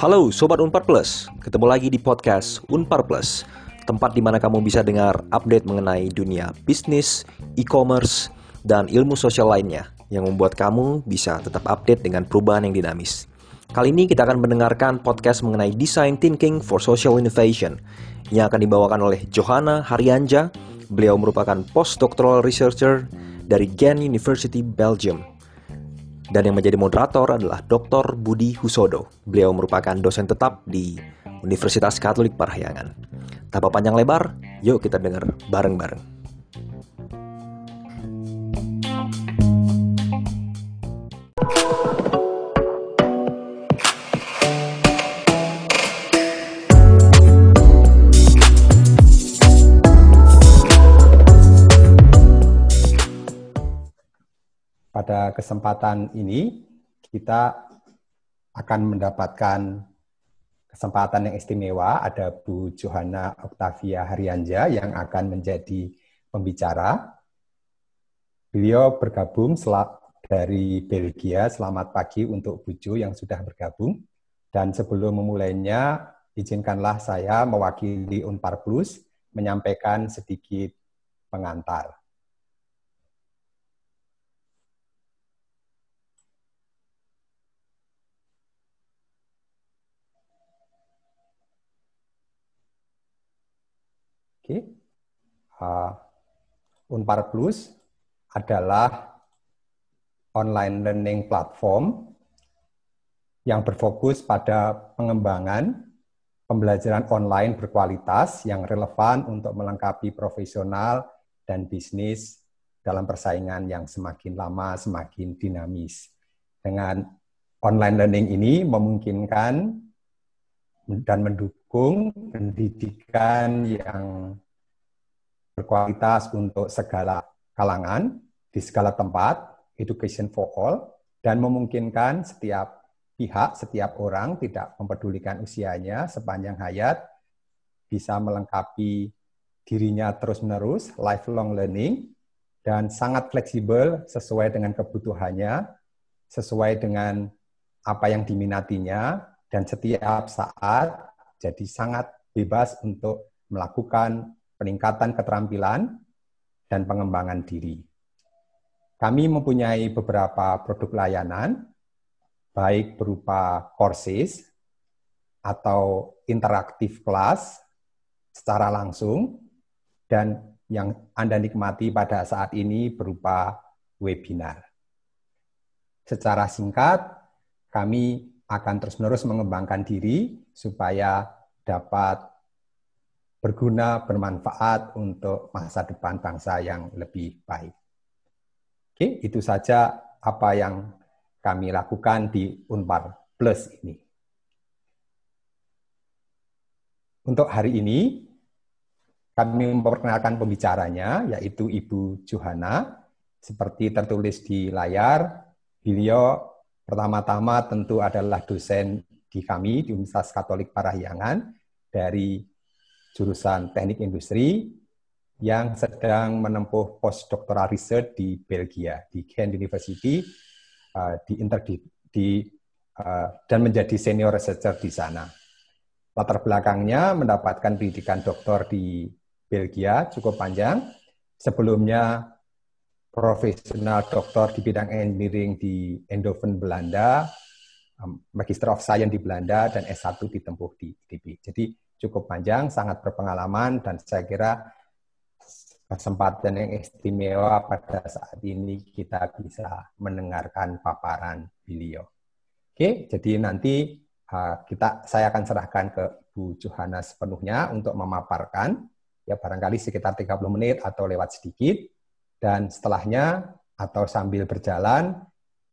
Halo Sobat Unpar Plus, ketemu lagi di podcast Unpar Plus, tempat di mana kamu bisa dengar update mengenai dunia bisnis, e-commerce, dan ilmu sosial lainnya yang membuat kamu bisa tetap update dengan perubahan yang dinamis. Kali ini kita akan mendengarkan podcast mengenai Design Thinking for Social Innovation yang akan dibawakan oleh Johanna Haryanja. Beliau merupakan postdoctoral researcher dari Ghent University, Belgium. Dan yang menjadi moderator adalah Dr. Budi Husodo. Beliau merupakan dosen tetap di Universitas Katolik Parahyangan. Tanpa panjang lebar, yuk kita dengar bareng-bareng. Pada kesempatan ini kita akan mendapatkan kesempatan yang istimewa. Ada Bu Johanna Octavia Haryanja yang akan menjadi pembicara. Beliau bergabung dari Belgia. Selamat pagi untuk Bu Jo yang sudah bergabung. Dan sebelum memulainya, izinkanlah saya mewakili Unpar Plus menyampaikan sedikit pengantar. Oke. Uh, Unpar Plus adalah online learning platform yang berfokus pada pengembangan pembelajaran online berkualitas yang relevan untuk melengkapi profesional dan bisnis dalam persaingan yang semakin lama semakin dinamis. Dengan online learning ini memungkinkan dan mendukung pendidikan yang berkualitas untuk segala kalangan, di segala tempat, education for all, dan memungkinkan setiap pihak, setiap orang tidak mempedulikan usianya sepanjang hayat, bisa melengkapi dirinya terus-menerus, lifelong learning, dan sangat fleksibel sesuai dengan kebutuhannya, sesuai dengan apa yang diminatinya, dan setiap saat jadi sangat bebas untuk melakukan peningkatan keterampilan dan pengembangan diri. Kami mempunyai beberapa produk layanan, baik berupa courses atau interaktif kelas secara langsung, dan yang Anda nikmati pada saat ini berupa webinar. Secara singkat, kami akan terus-menerus mengembangkan diri supaya dapat berguna, bermanfaat untuk masa depan bangsa yang lebih baik. Oke, itu saja apa yang kami lakukan di Unpar Plus ini. Untuk hari ini, kami memperkenalkan pembicaranya, yaitu Ibu Johanna. Seperti tertulis di layar, beliau Pertama-tama tentu adalah dosen di kami di Universitas Katolik Parahyangan dari jurusan Teknik Industri yang sedang menempuh postdoctoral research di Belgia di Ghent University uh, di, inter, di, di uh, dan menjadi senior researcher di sana. Latar belakangnya mendapatkan pendidikan doktor di Belgia cukup panjang. Sebelumnya profesional doktor di bidang engineering di Eindhoven, Belanda, Magister of Science di Belanda, dan S1 ditempuh di ITB. Jadi cukup panjang, sangat berpengalaman, dan saya kira kesempatan yang istimewa pada saat ini kita bisa mendengarkan paparan beliau. Oke, jadi nanti kita saya akan serahkan ke Bu Johanna sepenuhnya untuk memaparkan ya barangkali sekitar 30 menit atau lewat sedikit dan setelahnya atau sambil berjalan,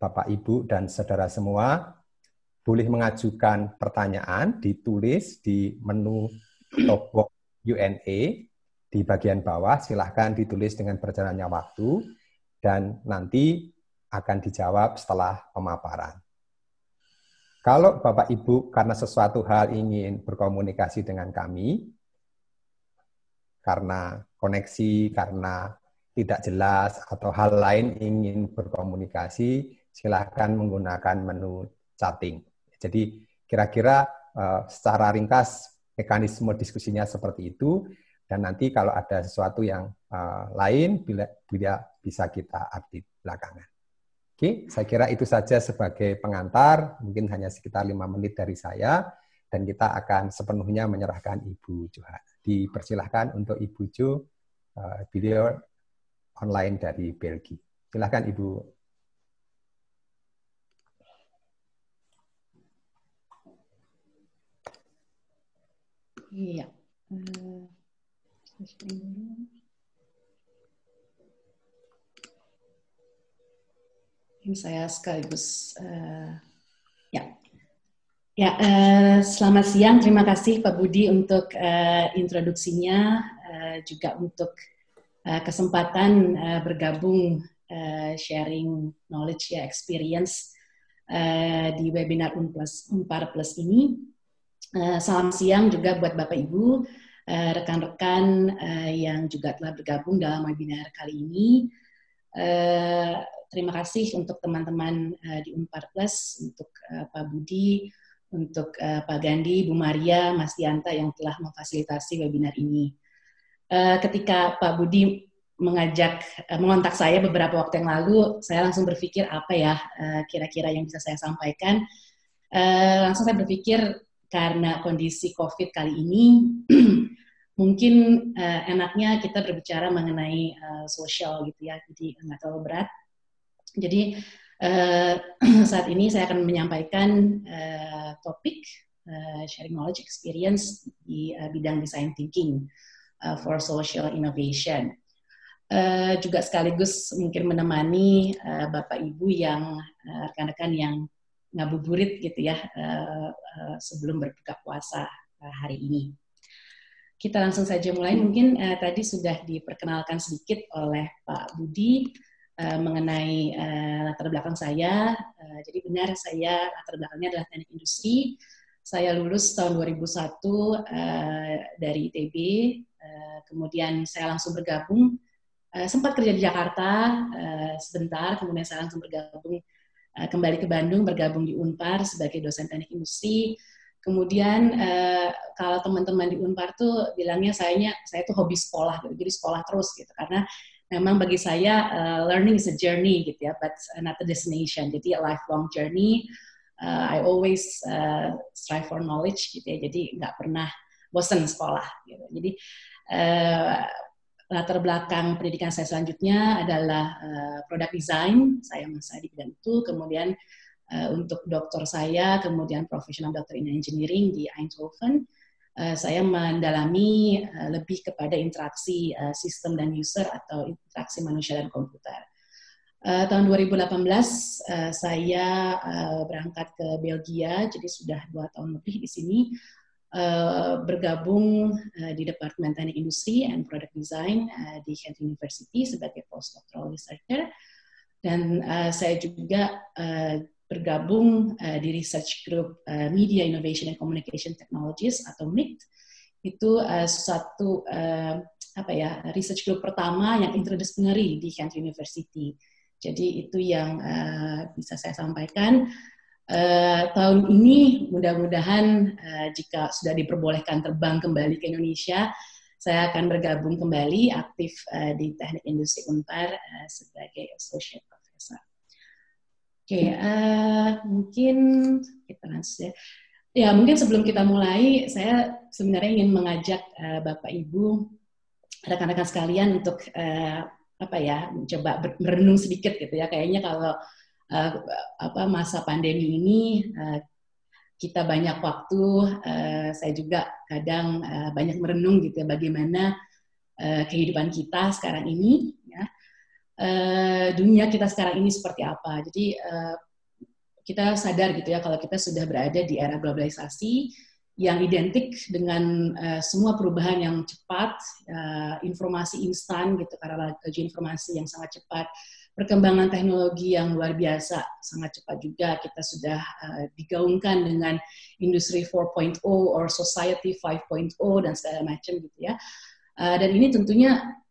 Bapak, Ibu, dan saudara semua boleh mengajukan pertanyaan ditulis di menu top UNA di bagian bawah. Silahkan ditulis dengan berjalannya waktu dan nanti akan dijawab setelah pemaparan. Kalau Bapak Ibu karena sesuatu hal ingin berkomunikasi dengan kami, karena koneksi, karena tidak jelas atau hal lain ingin berkomunikasi, silahkan menggunakan menu chatting. Jadi kira-kira uh, secara ringkas mekanisme diskusinya seperti itu dan nanti kalau ada sesuatu yang uh, lain bila, bisa kita update belakangan. Oke, saya kira itu saja sebagai pengantar, mungkin hanya sekitar lima menit dari saya, dan kita akan sepenuhnya menyerahkan Ibu Johan. Dipersilahkan untuk Ibu Jo, uh, video online dari Belgia. Silahkan Ibu Iya. Uh, Ini saya sekaligus uh, ya. Ya, uh, selamat siang. Terima kasih Pak Budi untuk uh, introduksinya, uh, juga untuk uh, kesempatan uh, bergabung uh, sharing knowledge ya experience uh, di webinar Unplus Unpar Plus ini. Uh, salam siang juga buat Bapak Ibu, eh, rekan-rekan uh, yang juga telah bergabung dalam webinar kali ini. Terima kasih untuk teman-teman di Unpar Plus, untuk Pak Budi, untuk Pak Gandhi, Bu Maria, Mas Dianta yang telah memfasilitasi webinar ini. Ketika Pak Budi mengajak, mengontak saya beberapa waktu yang lalu, saya langsung berpikir apa ya kira-kira yang bisa saya sampaikan. Langsung saya berpikir karena kondisi COVID kali ini, mungkin uh, enaknya kita berbicara mengenai uh, sosial gitu ya, jadi nggak terlalu berat. Jadi uh, saat ini saya akan menyampaikan uh, topik uh, sharing knowledge experience di uh, bidang design thinking uh, for social innovation. Uh, juga sekaligus mungkin menemani uh, Bapak Ibu yang rekan-rekan uh, yang ngabuburit gitu ya uh, uh, sebelum berbuka puasa uh, hari ini. Kita langsung saja mulai. Mungkin uh, tadi sudah diperkenalkan sedikit oleh Pak Budi uh, mengenai uh, latar belakang saya. Uh, jadi benar saya latar belakangnya adalah teknik industri. Saya lulus tahun 2001 uh, dari ITB. Uh, kemudian saya langsung bergabung. Uh, sempat kerja di Jakarta uh, sebentar. Kemudian saya langsung bergabung Eh, kembali ke Bandung bergabung di Unpar sebagai dosen teknik industri. Kemudian uh, kalau teman-teman di Unpar tuh bilangnya sayanya saya tuh hobi sekolah gitu, jadi sekolah terus gitu karena memang bagi saya uh, learning is a journey gitu ya, but not a destination. Jadi a lifelong journey. Uh, I always uh, strive for knowledge gitu ya, jadi nggak pernah bosan sekolah gitu. Jadi uh, latar belakang pendidikan saya selanjutnya adalah uh, product design, saya masih di bidang itu, kemudian uh, untuk doktor saya, kemudian profesional doctor in engineering di Eindhoven, uh, saya mendalami uh, lebih kepada interaksi uh, sistem dan user atau interaksi manusia dan komputer. Uh, tahun 2018 uh, saya uh, berangkat ke Belgia, jadi sudah dua tahun lebih di sini uh, bergabung uh, di Departemen Teknik Industri and Product Design uh, di Kent University sebagai postdoctoral researcher dan saya juga bergabung di research group Media Innovation and Communication Technologies atau MICT itu uh, suatu uh, apa ya research group pertama yang interdisciplinary di Kent University. Jadi itu yang bisa saya sampaikan. Uh, tahun ini mudah-mudahan uh, jika sudah diperbolehkan terbang kembali ke Indonesia, saya akan bergabung kembali aktif uh, di Teknik Industri Unpar uh, sebagai associate professor. Oke, okay, uh, mungkin kita langsung ya. Ya, mungkin sebelum kita mulai, saya sebenarnya ingin mengajak uh, Bapak Ibu, rekan-rekan sekalian untuk uh, apa ya, mencoba merenung sedikit gitu ya. Kayaknya kalau uh, apa masa pandemi ini uh, kita banyak waktu, uh, saya juga kadang banyak merenung gitu ya bagaimana kehidupan kita sekarang ini, ya. dunia kita sekarang ini seperti apa. Jadi kita sadar gitu ya kalau kita sudah berada di era globalisasi yang identik dengan semua perubahan yang cepat, informasi instan gitu karena laju informasi yang sangat cepat perkembangan teknologi yang luar biasa sangat cepat juga kita sudah uh, digaungkan dengan industri 4.0 or society 5.0 dan segala macam gitu ya uh, dan ini tentunya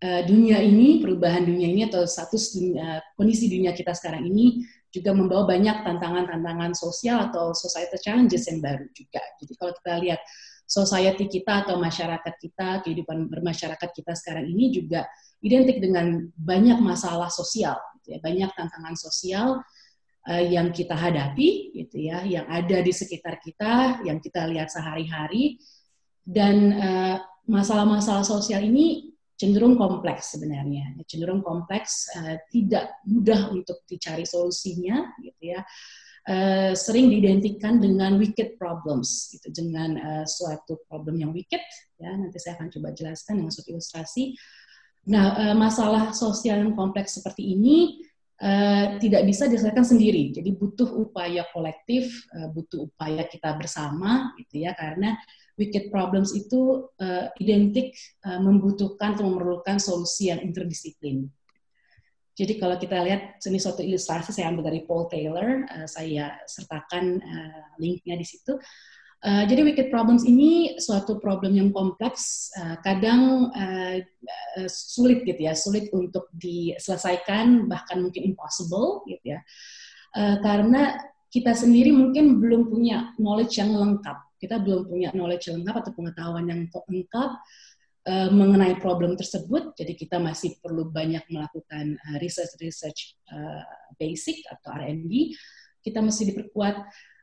uh, dunia ini perubahan dunia ini atau status dunia, kondisi dunia kita sekarang ini juga membawa banyak tantangan-tantangan sosial atau societal challenges yang baru juga. Jadi kalau kita lihat society kita atau masyarakat kita, kehidupan bermasyarakat kita sekarang ini juga identik dengan banyak masalah sosial, gitu ya, banyak tantangan sosial uh, yang kita hadapi, gitu ya, yang ada di sekitar kita, yang kita lihat sehari-hari, dan uh, masalah-masalah sosial ini cenderung kompleks sebenarnya, cenderung kompleks, uh, tidak mudah untuk dicari solusinya, gitu ya. Uh, sering diidentikan dengan wicked problems, gitu, dengan uh, suatu problem yang wicked. Ya, nanti saya akan coba jelaskan dengan suatu ilustrasi. Nah, uh, masalah sosial yang kompleks seperti ini uh, tidak bisa diselesaikan sendiri. Jadi butuh upaya kolektif, uh, butuh upaya kita bersama, gitu ya, karena wicked problems itu uh, identik uh, membutuhkan atau memerlukan solusi yang interdisiplin. Jadi kalau kita lihat ini suatu ilustrasi saya ambil dari Paul Taylor, uh, saya sertakan uh, linknya di situ. Uh, jadi wicked problems ini suatu problem yang kompleks, uh, kadang uh, sulit gitu ya, sulit untuk diselesaikan, bahkan mungkin impossible gitu ya, uh, karena kita sendiri mungkin belum punya knowledge yang lengkap. Kita belum punya knowledge lengkap atau pengetahuan yang lengkap uh, mengenai problem tersebut. Jadi kita masih perlu banyak melakukan uh, research research uh, basic atau R&D. Kita mesti diperkuat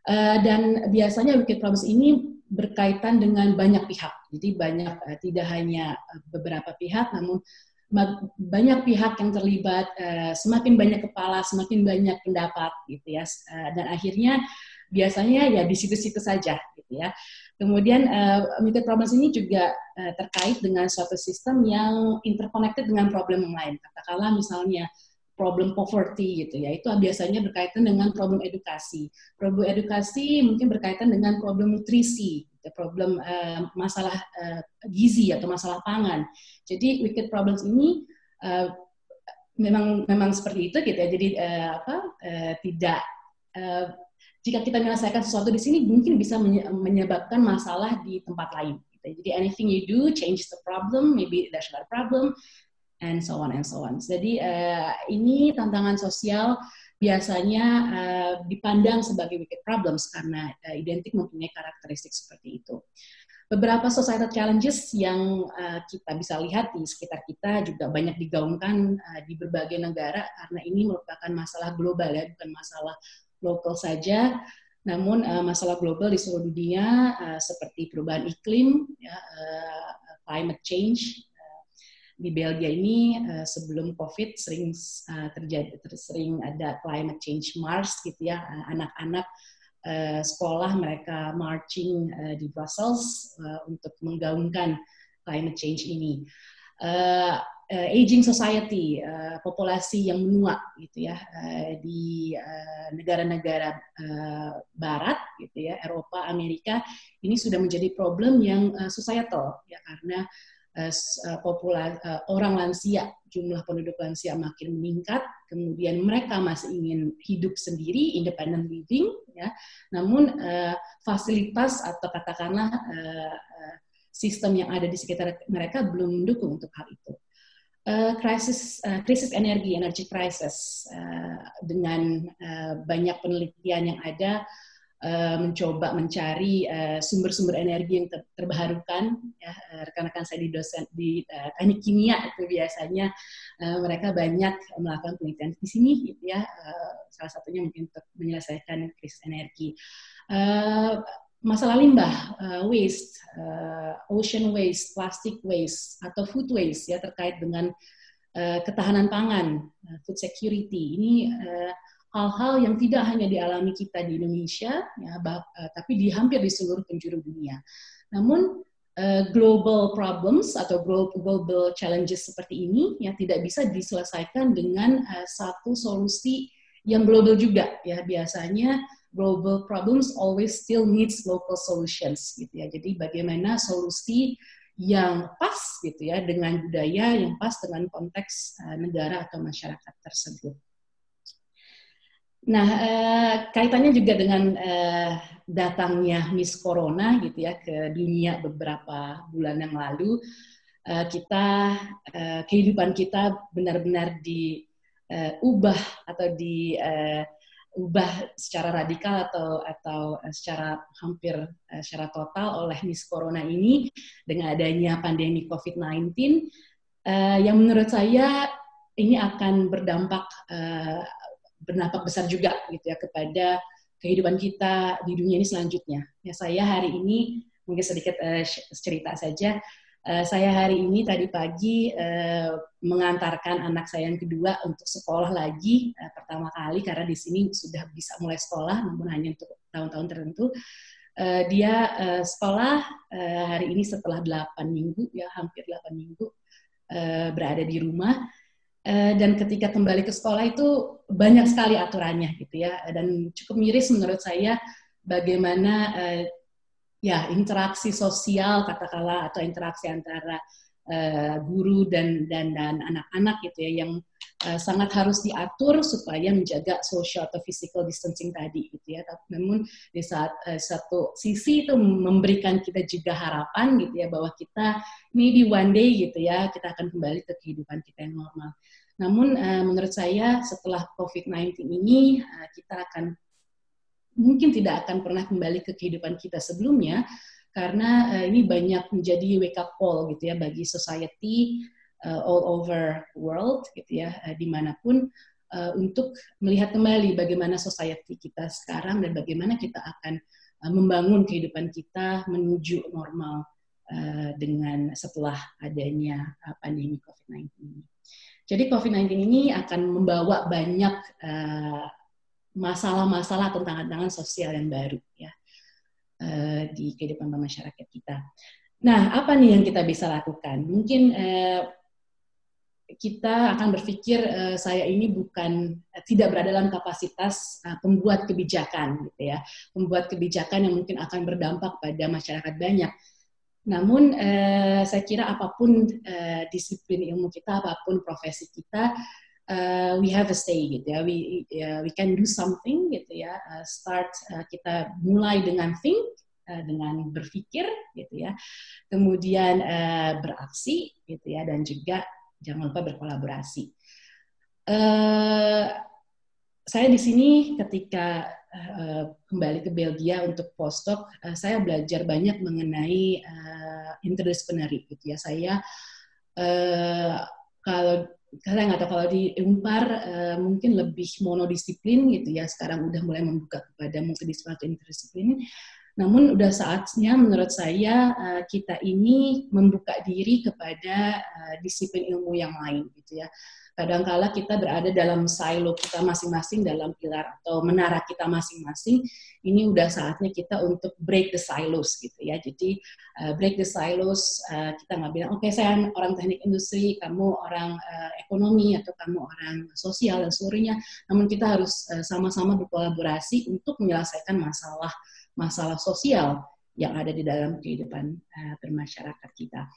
uh, dan biasanya wicked problems ini berkaitan dengan banyak pihak. Jadi banyak uh, tidak hanya beberapa pihak, namun banyak pihak yang terlibat, uh, semakin banyak kepala, semakin banyak pendapat, gitu ya, uh, dan akhirnya biasanya ya di situ-situ saja gitu ya. Kemudian uh, meter problems ini juga uh, terkait dengan suatu sistem yang interconnected dengan problem yang lain. Katakanlah misalnya problem poverty gitu ya, itu biasanya berkaitan dengan problem edukasi. Problem edukasi mungkin berkaitan dengan problem nutrisi, gitu, problem uh, masalah uh, gizi atau masalah pangan. Jadi wicked problems ini uh, memang memang seperti itu gitu ya. Jadi uh, apa uh, tidak uh, jika kita menyelesaikan sesuatu di sini mungkin bisa menyebabkan masalah di tempat lain. Gitu. Jadi anything you do change the problem, maybe there's not a problem, and so on and so on. Jadi uh, ini tantangan sosial biasanya uh, dipandang sebagai wicked problems karena uh, identik mempunyai karakteristik seperti itu. Beberapa societal challenges yang uh, kita bisa lihat di sekitar kita juga banyak digaungkan uh, di berbagai negara karena ini merupakan masalah global ya, bukan masalah lokal saja, namun uh, masalah global di seluruh dunia uh, seperti perubahan iklim, ya, uh, climate change. Di Belgia ini sebelum COVID sering terjadi sering ada climate change Mars gitu ya, anak-anak uh, sekolah mereka marching uh, di Brussels untuk menggaungkan climate change ini. Uh, aging society, uh, populasi yang menua gitu ya uh, di negara-negara uh, Barat gitu ya, Eropa, Amerika ini sudah menjadi problem yang uh, societal ya karena uh, populasi uh, orang lansia, jumlah penduduk lansia makin meningkat, kemudian mereka masih ingin hidup sendiri, independent living ya, namun uh, fasilitas atau katakanlah uh, sistem yang ada di sekitar mereka belum mendukung untuk hal itu krisis uh, krisis energi energi krisis uh, dengan uh, banyak penelitian yang ada uh, mencoba mencari sumber-sumber uh, energi yang ter terbarukan ya rekan-rekan saya di dosen di uh, teknik kimia itu biasanya uh, mereka banyak melakukan penelitian di sini gitu ya uh, salah satunya mungkin untuk menyelesaikan krisis energi. Uh, masalah limbah, uh, waste, uh, ocean waste, plastic waste, atau food waste ya terkait dengan uh, ketahanan pangan, uh, food security. Ini hal-hal uh, yang tidak hanya dialami kita di Indonesia, ya, bah, uh, tapi di hampir di seluruh penjuru dunia. Namun uh, global problems atau global challenges seperti ini ya tidak bisa diselesaikan dengan uh, satu solusi yang global juga ya biasanya global problems always still needs local solutions gitu ya. Jadi bagaimana solusi yang pas gitu ya dengan budaya yang pas dengan konteks uh, negara atau masyarakat tersebut. Nah, uh, kaitannya juga dengan uh, datangnya Miss Corona gitu ya ke dunia beberapa bulan yang lalu, uh, kita uh, kehidupan kita benar-benar diubah uh, atau di uh, ubah secara radikal atau atau secara hampir secara total oleh Miss Corona ini dengan adanya pandemi COVID-19 uh, yang menurut saya ini akan berdampak uh, berdampak besar juga gitu ya kepada kehidupan kita di dunia ini selanjutnya. Ya saya hari ini mungkin sedikit uh, cerita saja Uh, saya hari ini tadi pagi uh, mengantarkan anak saya yang kedua untuk sekolah lagi uh, pertama kali karena di sini sudah bisa mulai sekolah namun hanya untuk tahun-tahun tertentu. Uh, dia uh, sekolah uh, hari ini setelah 8 minggu ya hampir 8 minggu uh, berada di rumah dan ketika kembali ke sekolah itu banyak sekali aturannya gitu ya dan cukup miris menurut saya bagaimana ya interaksi sosial katakanlah atau interaksi antara uh, guru dan dan dan anak-anak gitu ya yang uh, sangat harus diatur supaya menjaga social atau physical distancing tadi gitu ya. Namun di saat uh, satu sisi itu memberikan kita juga harapan gitu ya bahwa kita maybe one day gitu ya kita akan kembali ke kehidupan kita yang normal. Namun uh, menurut saya setelah COVID-19 ini uh, kita akan mungkin tidak akan pernah kembali ke kehidupan kita sebelumnya karena uh, ini banyak menjadi wake up call gitu ya bagi society uh, all over world gitu ya uh, di mana pun uh, untuk melihat kembali bagaimana society kita sekarang dan bagaimana kita akan uh, membangun kehidupan kita menuju normal uh, dengan setelah adanya uh, pandemi COVID-19 ini. Jadi COVID-19 ini akan membawa banyak uh, masalah-masalah tentang tantangan sosial yang baru ya uh, di kehidupan masyarakat kita. Nah, apa nih yang kita bisa lakukan? Mungkin uh, kita akan berpikir uh, saya ini bukan tidak berada dalam kapasitas pembuat kebijakan gitu ya, pembuat kebijakan yang mungkin akan berdampak pada masyarakat banyak. Namun saya kira apa pun disiplin ilmu kita, apa pun profesi kita, uh, we have a say gitu ya. We uh, we can do something gitu ya. Uh, start uh, kita mulai dengan think dengan berpikir gitu ya. Kemudian uh, beraksi gitu ya. Dan juga jangan lupa berkolaborasi. Uh, saya di sini ketika uh, kembali ke Belgia untuk postdoc uh, saya belajar banyak mengenai uh, interdisciplinary gitu ya. Saya uh, kalau saya nggak tahu kalau di Unpar uh, mungkin lebih monodisiplin gitu ya sekarang udah mulai membuka kepada multidisiplin interdisiplin namun udah saatnya menurut saya uh, kita ini membuka diri kepada uh, disiplin ilmu yang lain gitu ya. Kadangkala kita berada dalam silo kita masing-masing dalam pilar atau menara kita masing-masing ini udah saatnya kita untuk break the silos gitu ya. Jadi uh, break the silos kita nggak bilang oke okay, saya orang teknik industri kamu orang ekonomi atau kamu orang sosial dan seluruhnya. Namun kita harus sama-sama berkolaborasi untuk menyelesaikan masalah masalah sosial yang ada di dalam kehidupan uh, bermasyarakat kita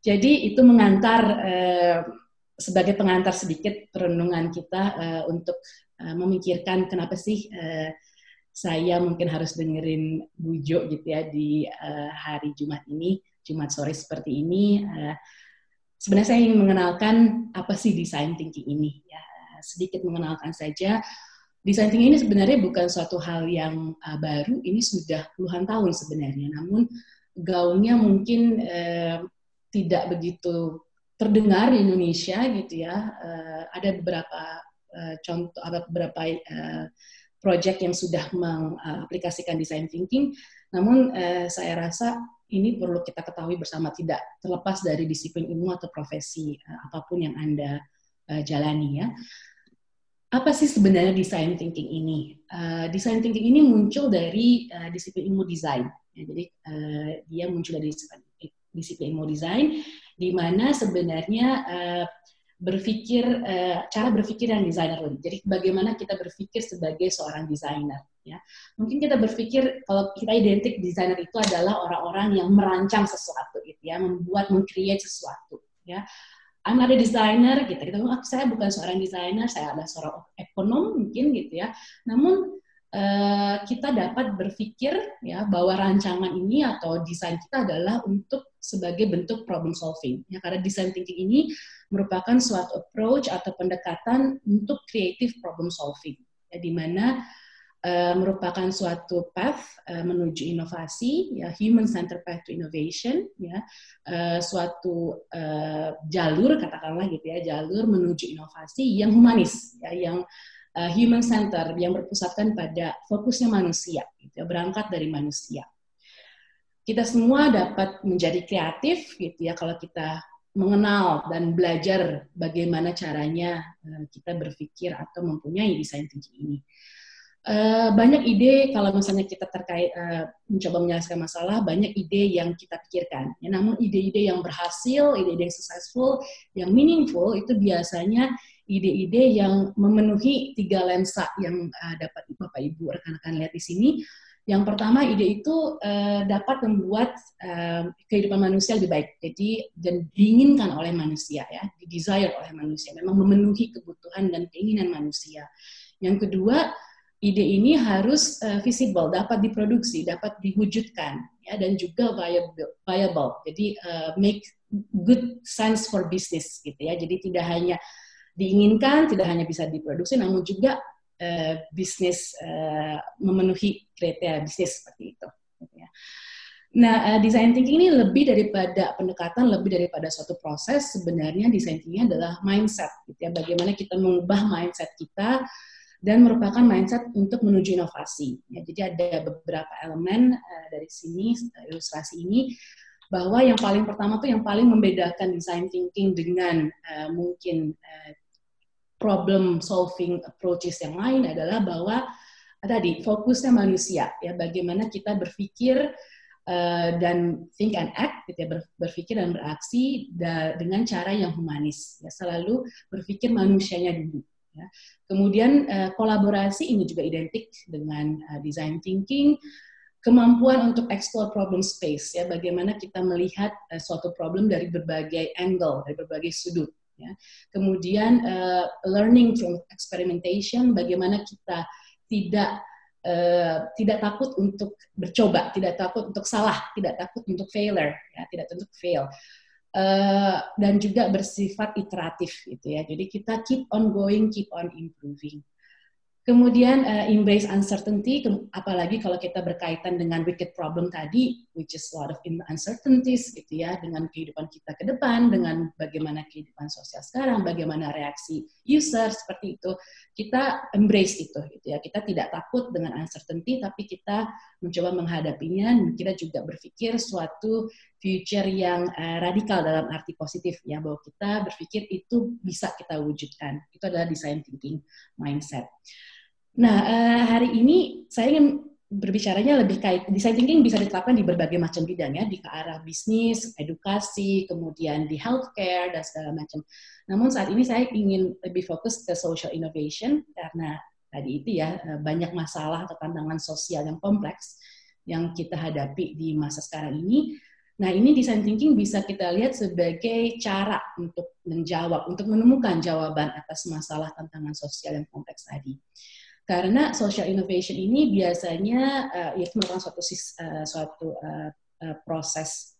jadi itu mengantar uh, sebagai pengantar sedikit perenungan kita uh, untuk uh, memikirkan kenapa sih uh, saya mungkin harus dengerin bujo gitu ya di uh, hari Jumat ini, Jumat sore seperti ini. Uh, sebenarnya saya ingin mengenalkan apa sih design thinking ini ya. Sedikit mengenalkan saja. Design thinking ini sebenarnya bukan suatu hal yang uh, baru, ini sudah puluhan tahun sebenarnya. Namun gaungnya mungkin uh, tidak begitu terdengar di Indonesia gitu ya. Uh, ada beberapa uh, contoh, ada beberapa uh, project yang sudah mengaplikasikan design thinking. Namun uh, saya rasa ini perlu kita ketahui bersama tidak terlepas dari disiplin ilmu atau profesi uh, apa pun yang anda uh, jalani ya. Apa sih sebenarnya design thinking ini? Uh, design thinking ini muncul dari uh, disiplin ilmu desain. Ya, jadi uh, dia muncul dari disiplin, ilmu desain di mana sebenarnya uh, berpikir uh, cara berpikir yang desainer Jadi bagaimana kita berpikir sebagai seorang desainer ya. Mungkin kita berpikir kalau kita identik desainer itu adalah orang-orang yang merancang sesuatu gitu ya, membuat mengcreate sesuatu ya. I'm not a designer gitu. Kita bilang, saya bukan seorang desainer, saya adalah seorang ekonom mungkin gitu ya. Namun uh, kita dapat berpikir ya bahwa rancangan ini atau desain kita adalah untuk sebagai bentuk problem solving. Ya, karena design thinking ini merupakan suatu approach atau pendekatan untuk creative problem solving. Ya, di mana uh, merupakan suatu path uh, menuju inovasi, ya human center path to innovation, ya uh, suatu jalur katakanlah gitu ya jalur menuju inovasi yang humanis, ya yang human center yang berpusatkan pada fokusnya manusia, gitu ya, berangkat dari manusia. Kita semua dapat menjadi kreatif, gitu ya kalau kita mengenal dan belajar bagaimana caranya kita berpikir atau mempunyai desain thinking ini. Uh, banyak ide kalau misalnya kita terkait uh, mencoba menyelesaikan masalah banyak ide yang kita pikirkan. Ya namun ide-ide yang berhasil ide-ide yang successful yang meaningful itu biasanya ide-ide yang memenuhi tiga lensa yang uh, dapat bapak ibu rekan-rekan lihat di sini. Yang pertama ide itu uh, dapat membuat uh, kehidupan manusia lebih baik jadi dan diinginkan oleh manusia ya desire oleh manusia memang memenuhi kebutuhan dan keinginan manusia. Yang kedua ide ini harus uh, visible, dapat diproduksi, dapat diwujudkan, ya, dan juga viable. viable. Jadi uh, make good sense for business, gitu ya. Jadi tidak hanya diinginkan, tidak hanya bisa diproduksi, namun juga uh, bisnis uh, memenuhi kriteria bisnis seperti itu. Gitu ya. Nah, uh, design thinking ini lebih daripada pendekatan, lebih daripada suatu proses. Sebenarnya design thinking adalah mindset, gitu ya. Bagaimana kita mengubah mindset kita dan merupakan mindset untuk menuju inovasi. Ya, jadi ada beberapa elemen uh, dari sini ilustrasi ini bahwa yang paling pertama tuh yang paling membedakan design thinking dengan uh, mungkin uh, problem solving approaches yang lain adalah bahwa tadi fokusnya manusia. Ya bagaimana kita berpikir uh, dan think and act gitu ya berpikir dan beraksi da dengan cara yang humanis. Ya selalu berpikir manusianya dulu Ya. Kemudian uh, kolaborasi ini juga identik dengan uh, design thinking, kemampuan untuk explore problem space ya, bagaimana kita melihat uh, suatu problem dari berbagai angle, dari berbagai sudut. Ya. Kemudian uh, learning from experimentation, bagaimana kita tidak Uh, tidak takut untuk bercoba, tidak takut untuk salah, tidak takut untuk failure, ya, tidak takut untuk fail. Uh, dan juga bersifat iteratif gitu ya. Jadi kita keep on going, keep on improving. Kemudian uh, embrace uncertainty, apalagi kalau kita berkaitan dengan wicked problem tadi, which is a lot of uncertainties gitu ya, dengan kehidupan kita ke depan, dengan bagaimana kehidupan sosial sekarang, bagaimana reaksi user seperti itu, kita embrace itu gitu ya. Kita tidak takut dengan uncertainty, tapi kita mencoba menghadapinya, kita juga berpikir suatu future yang uh, radikal dalam arti positif ya, bahwa kita berpikir itu bisa kita wujudkan. Itu adalah design thinking mindset. Nah, uh, hari ini saya ingin berbicaranya lebih kait design thinking bisa diterapkan di berbagai macam bidang ya, di ke arah bisnis, edukasi, kemudian di healthcare dan segala macam. Namun saat ini saya ingin lebih fokus ke social innovation karena tadi itu ya eh, banyak masalah atau tantangan sosial yang kompleks yang kita hadapi di masa sekarang ini. Nah, ini design thinking bisa kita lihat sebagai cara untuk menjawab, untuk menemukan jawaban atas masalah tantangan sosial yang kompleks tadi. Karena social innovation ini biasanya uh, itu merupakan suatu uh, suatu uh, uh, proses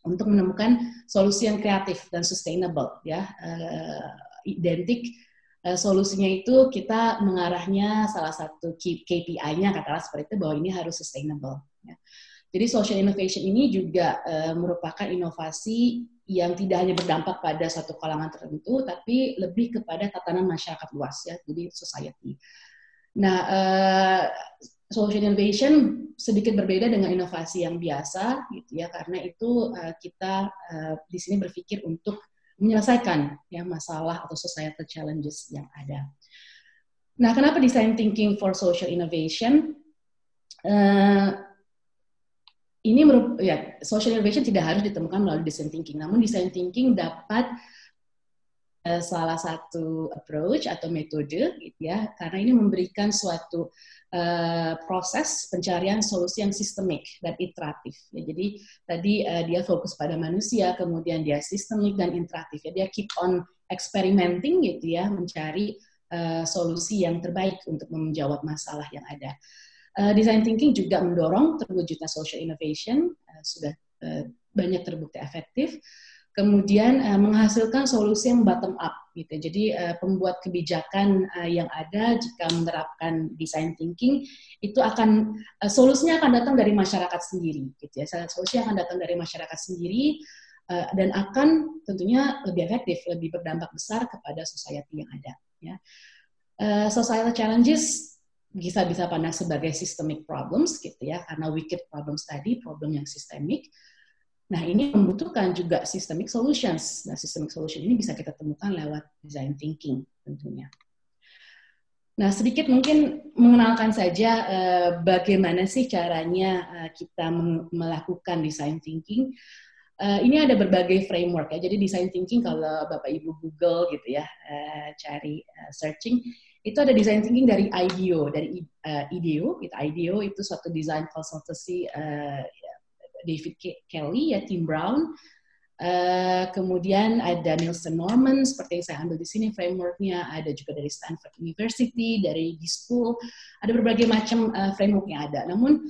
untuk menemukan solusi yang kreatif dan sustainable ya uh, identik solusinya itu kita mengarahnya salah satu KPI-nya katakanlah seperti itu bahwa ini harus sustainable ya. Jadi social innovation ini juga uh, merupakan inovasi yang tidak hanya berdampak pada satu kalangan tertentu, tapi lebih kepada tatanan masyarakat luas ya, jadi society. Nah, uh, social innovation sedikit berbeda dengan inovasi yang biasa, gitu ya, karena itu uh, kita uh, di sini berpikir untuk menyelesaikan ya masalah atau societal challenges yang ada. Nah, kenapa design thinking for social innovation? Uh, ini ya social innovation tidak harus ditemukan melalui design thinking, namun design thinking dapat uh, salah satu approach atau metode gitu ya karena ini memberikan suatu uh, proses pencarian solusi yang sistemik dan iteratif. Ya jadi tadi uh, dia fokus pada manusia kemudian dia sistemik dan iteratif. Ya dia keep on experimenting gitu ya mencari uh, solusi yang terbaik untuk menjawab masalah yang ada uh, design thinking juga mendorong terwujudnya social innovation uh, sudah uh, banyak terbukti efektif kemudian uh, menghasilkan solusi yang bottom up gitu. Jadi uh, pembuat kebijakan uh, yang ada jika menerapkan design thinking itu akan uh, solusinya akan datang dari masyarakat sendiri gitu ya. Solusi akan datang dari masyarakat sendiri dan akan tentunya lebih efektif, lebih berdampak besar kepada society yang ada ya. Uh, societal challenges bisa bisa pandang sebagai systemic problems gitu ya karena wicked problems tadi problem yang sistemik Nah, ini membutuhkan juga systemic solutions. Nah, systemic solution ini bisa kita temukan lewat design thinking tentunya. Nah, sedikit mungkin mengenalkan saja uh, bagaimana sih caranya uh, kita melakukan design thinking. Uh, ini ada berbagai framework ya. Jadi design thinking kalau Bapak Ibu Google gitu ya, uh, cari uh, searching, itu ada design thinking dari IDEO, dari uh, IDEO, itu IDEO itu suatu design consultancy uh, David Kelly ya Tim Brown Uh, kemudian ada Nielsen Norman seperti yang saya ambil di sini frameworknya, ada juga dari Stanford University, dari D-School, ada berbagai macam uh, framework yang ada. Namun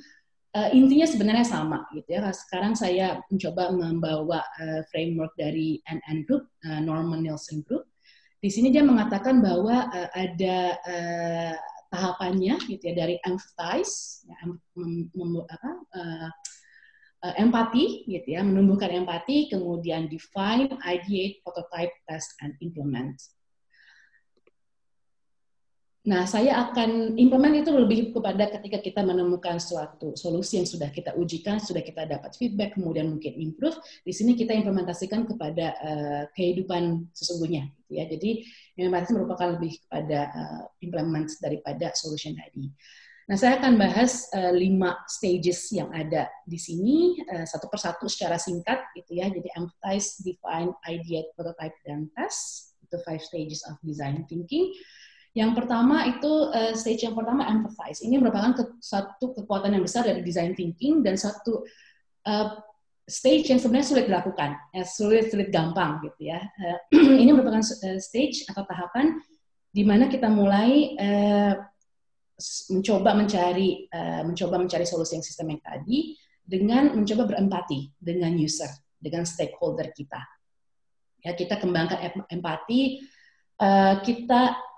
uh, intinya sebenarnya sama gitu ya. Sekarang saya mencoba membawa uh, framework dari NN Group, uh, Norman Nielsen Group. Di sini dia mengatakan bahwa uh, ada uh, tahapannya gitu ya dari empathize, ya, mem, uh, uh, empati gitu ya, menumbuhkan empati, kemudian define, ideate, prototype, test, and implement. Nah, saya akan implement itu lebih kepada ketika kita menemukan suatu solusi yang sudah kita ujikan, sudah kita dapat feedback, kemudian mungkin improve. Di sini kita implementasikan kepada uh, kehidupan sesungguhnya. Gitu ya. Jadi, implementasi merupakan lebih kepada uh, implement daripada solution tadi. Nah, saya akan bahas uh, lima stages yang ada di sini uh, satu persatu secara singkat gitu ya. Jadi empathize, define, ideate, prototype, dan test. Itu five stages of design thinking. Yang pertama itu uh, stage yang pertama empathize. Ini merupakan ke, satu kekuatan yang besar dari design thinking dan satu uh, stage yang sebenarnya sulit dilakukan, ya, sulit sulit gampang gitu ya. Uh, ini merupakan stage atau tahapan di mana kita mulai uh, mencoba mencari uh, mencoba mencari solusi yang sistemik tadi dengan mencoba berempati dengan user, dengan stakeholder kita. Ya, kita kembangkan empati, uh, kita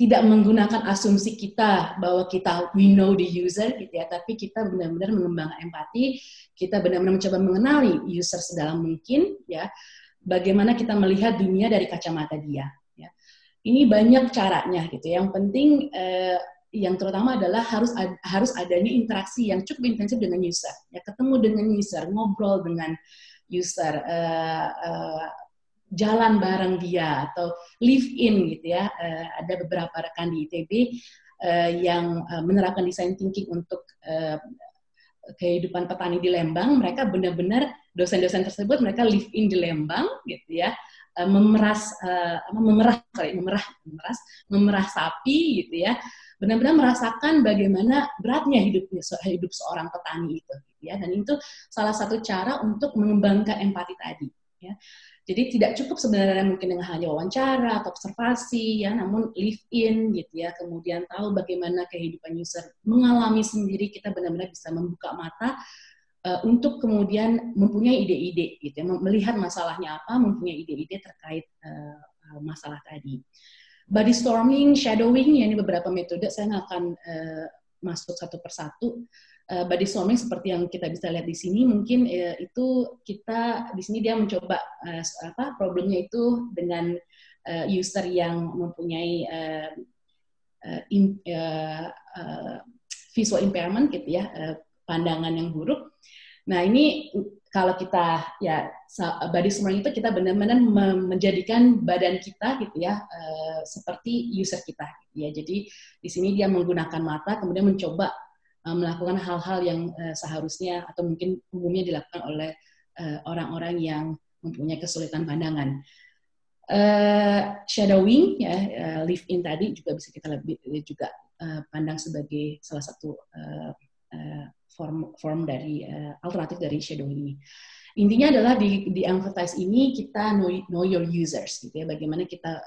tidak menggunakan asumsi kita bahwa kita we know the user gitu ya, tapi kita benar-benar mengembangkan empati, kita benar-benar mencoba mengenali user sedalam mungkin ya. Bagaimana kita melihat dunia dari kacamata dia ya. Ini banyak caranya gitu. Yang penting uh, yang terutama adalah harus ad, harus adanya interaksi yang cukup intensif dengan user ya ketemu dengan user ngobrol dengan user uh, uh, jalan bareng dia atau live in gitu ya. Uh, ada beberapa rekan di ITB uh, yang uh, menerapkan design thinking untuk uh, kehidupan petani di Lembang. Mereka benar-benar dosen-dosen tersebut mereka live in di Lembang gitu ya. Memeras uh, memerah sorry memerah memeras memerah sapi gitu ya. Benar-benar merasakan bagaimana beratnya hidup hidup seorang petani itu gitu ya. Dan itu salah satu cara untuk mengembangkan empati tadi ya jadi tidak cukup sebenarnya mungkin dengan hanya wawancara atau observasi ya namun live in gitu ya kemudian tahu bagaimana kehidupan user mengalami sendiri kita benar-benar bisa membuka mata uh, untuk kemudian mempunyai ide-ide gitu ya melihat masalahnya apa mempunyai ide-ide terkait uh, masalah tadi body storming, shadowing, ya ini beberapa metode. Saya nggak akan uh, masuk satu persatu. Uh, body storming seperti yang kita bisa lihat di sini, mungkin uh, itu kita di sini dia mencoba uh, apa problemnya itu dengan uh, user yang mempunyai uh, uh, in, uh, uh, visual impairment gitu ya, uh, pandangan yang buruk. Nah ini kalau kita ya body swarming itu kita benar-benar menjadikan badan kita gitu ya uh, seperti user kita gitu ya. Jadi di sini dia menggunakan mata kemudian mencoba melakukan hal-hal yang uh, seharusnya atau mungkin umumnya dilakukan oleh orang-orang uh, yang mempunyai kesulitan pandangan. Shadowing ya live in tadi juga bisa kita lebih juga pandang sebagai salah satu form form dari alternatif dari shadow ini. Intinya adalah di di empathize ini kita know, know your users gitu ya. Bagaimana kita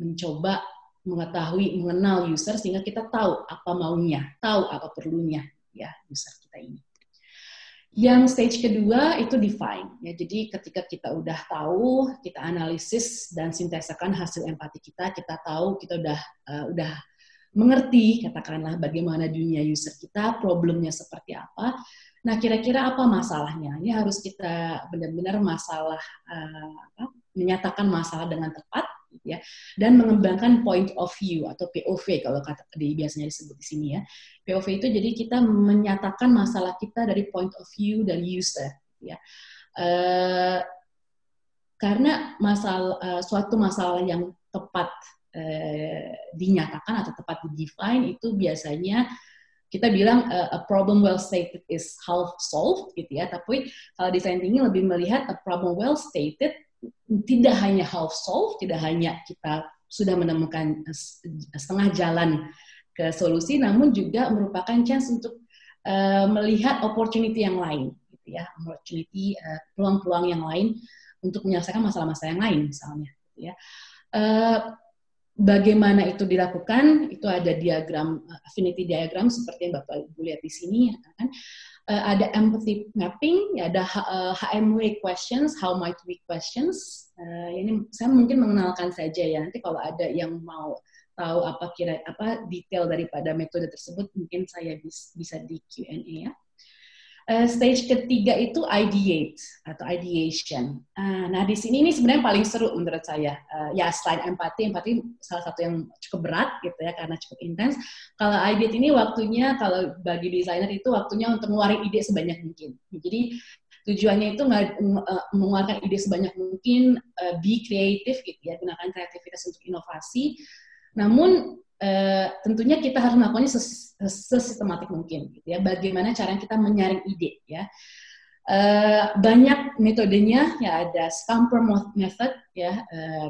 mencoba mengetahui mengenal user sehingga kita tahu apa maunya, tahu apa perlunya ya user kita ini. Yang stage kedua itu define. Ya, jadi ketika kita udah tahu, kita analisis dan sintesakan hasil empati kita, kita tahu, kita udah uh, udah mengerti katakanlah bagaimana dunia user kita, problemnya seperti apa. Nah, kira-kira apa masalahnya? Ini harus kita benar-benar masalah uh, apa, menyatakan masalah dengan tepat ya dan mengembangkan point of view atau POV kalau kata di biasanya disebut di sini ya. POV itu jadi kita menyatakan masalah kita dari point of view dari user ya. Uh, karena masalah uh, suatu masalah yang tepat uh, dinyatakan atau tepat di define itu biasanya kita bilang uh, a problem well stated is half solved gitu ya. Tapi kalau desain tinggi lebih melihat a problem well stated tidak hanya half solve, tidak hanya kita sudah menemukan setengah jalan ke solusi, namun juga merupakan chance untuk uh, melihat opportunity yang lain, gitu ya, opportunity peluang peluang-peluang yang lain untuk menyelesaikan masalah-masalah yang lain, misalnya, gitu ya. Uh, bagaimana itu dilakukan? Itu ada diagram affinity diagram seperti yang bapak ibu lihat di sini, kan? Uh, ada empathy mapping, ya, ada uh, eh, HMW questions, how might we questions. Uh, ini saya mungkin mengenalkan saja ya. Nanti kalau ada yang mau tahu apa kira apa detail daripada metode tersebut, mungkin saya bis, bisa di Q&A ya. Uh, stage ketiga itu ideate atau ideation. Uh, nah di sini ini sebenarnya paling seru menurut saya. Uh, ya selain empati, empati salah satu yang cukup berat gitu ya karena cukup intens. Kalau ideate ini waktunya kalau bagi desainer itu waktunya untuk mengeluarkan ide sebanyak mungkin. Jadi tujuannya itu mengeluarkan ide sebanyak mungkin, uh, be kreatif gitu ya, gunakan kreativitas untuk inovasi. Namun Uh, tentunya kita harus melakukannya sesistematik mungkin gitu ya. Bagaimana cara kita menyaring ide ya. Uh, banyak metodenya ya ada scamper method ya uh,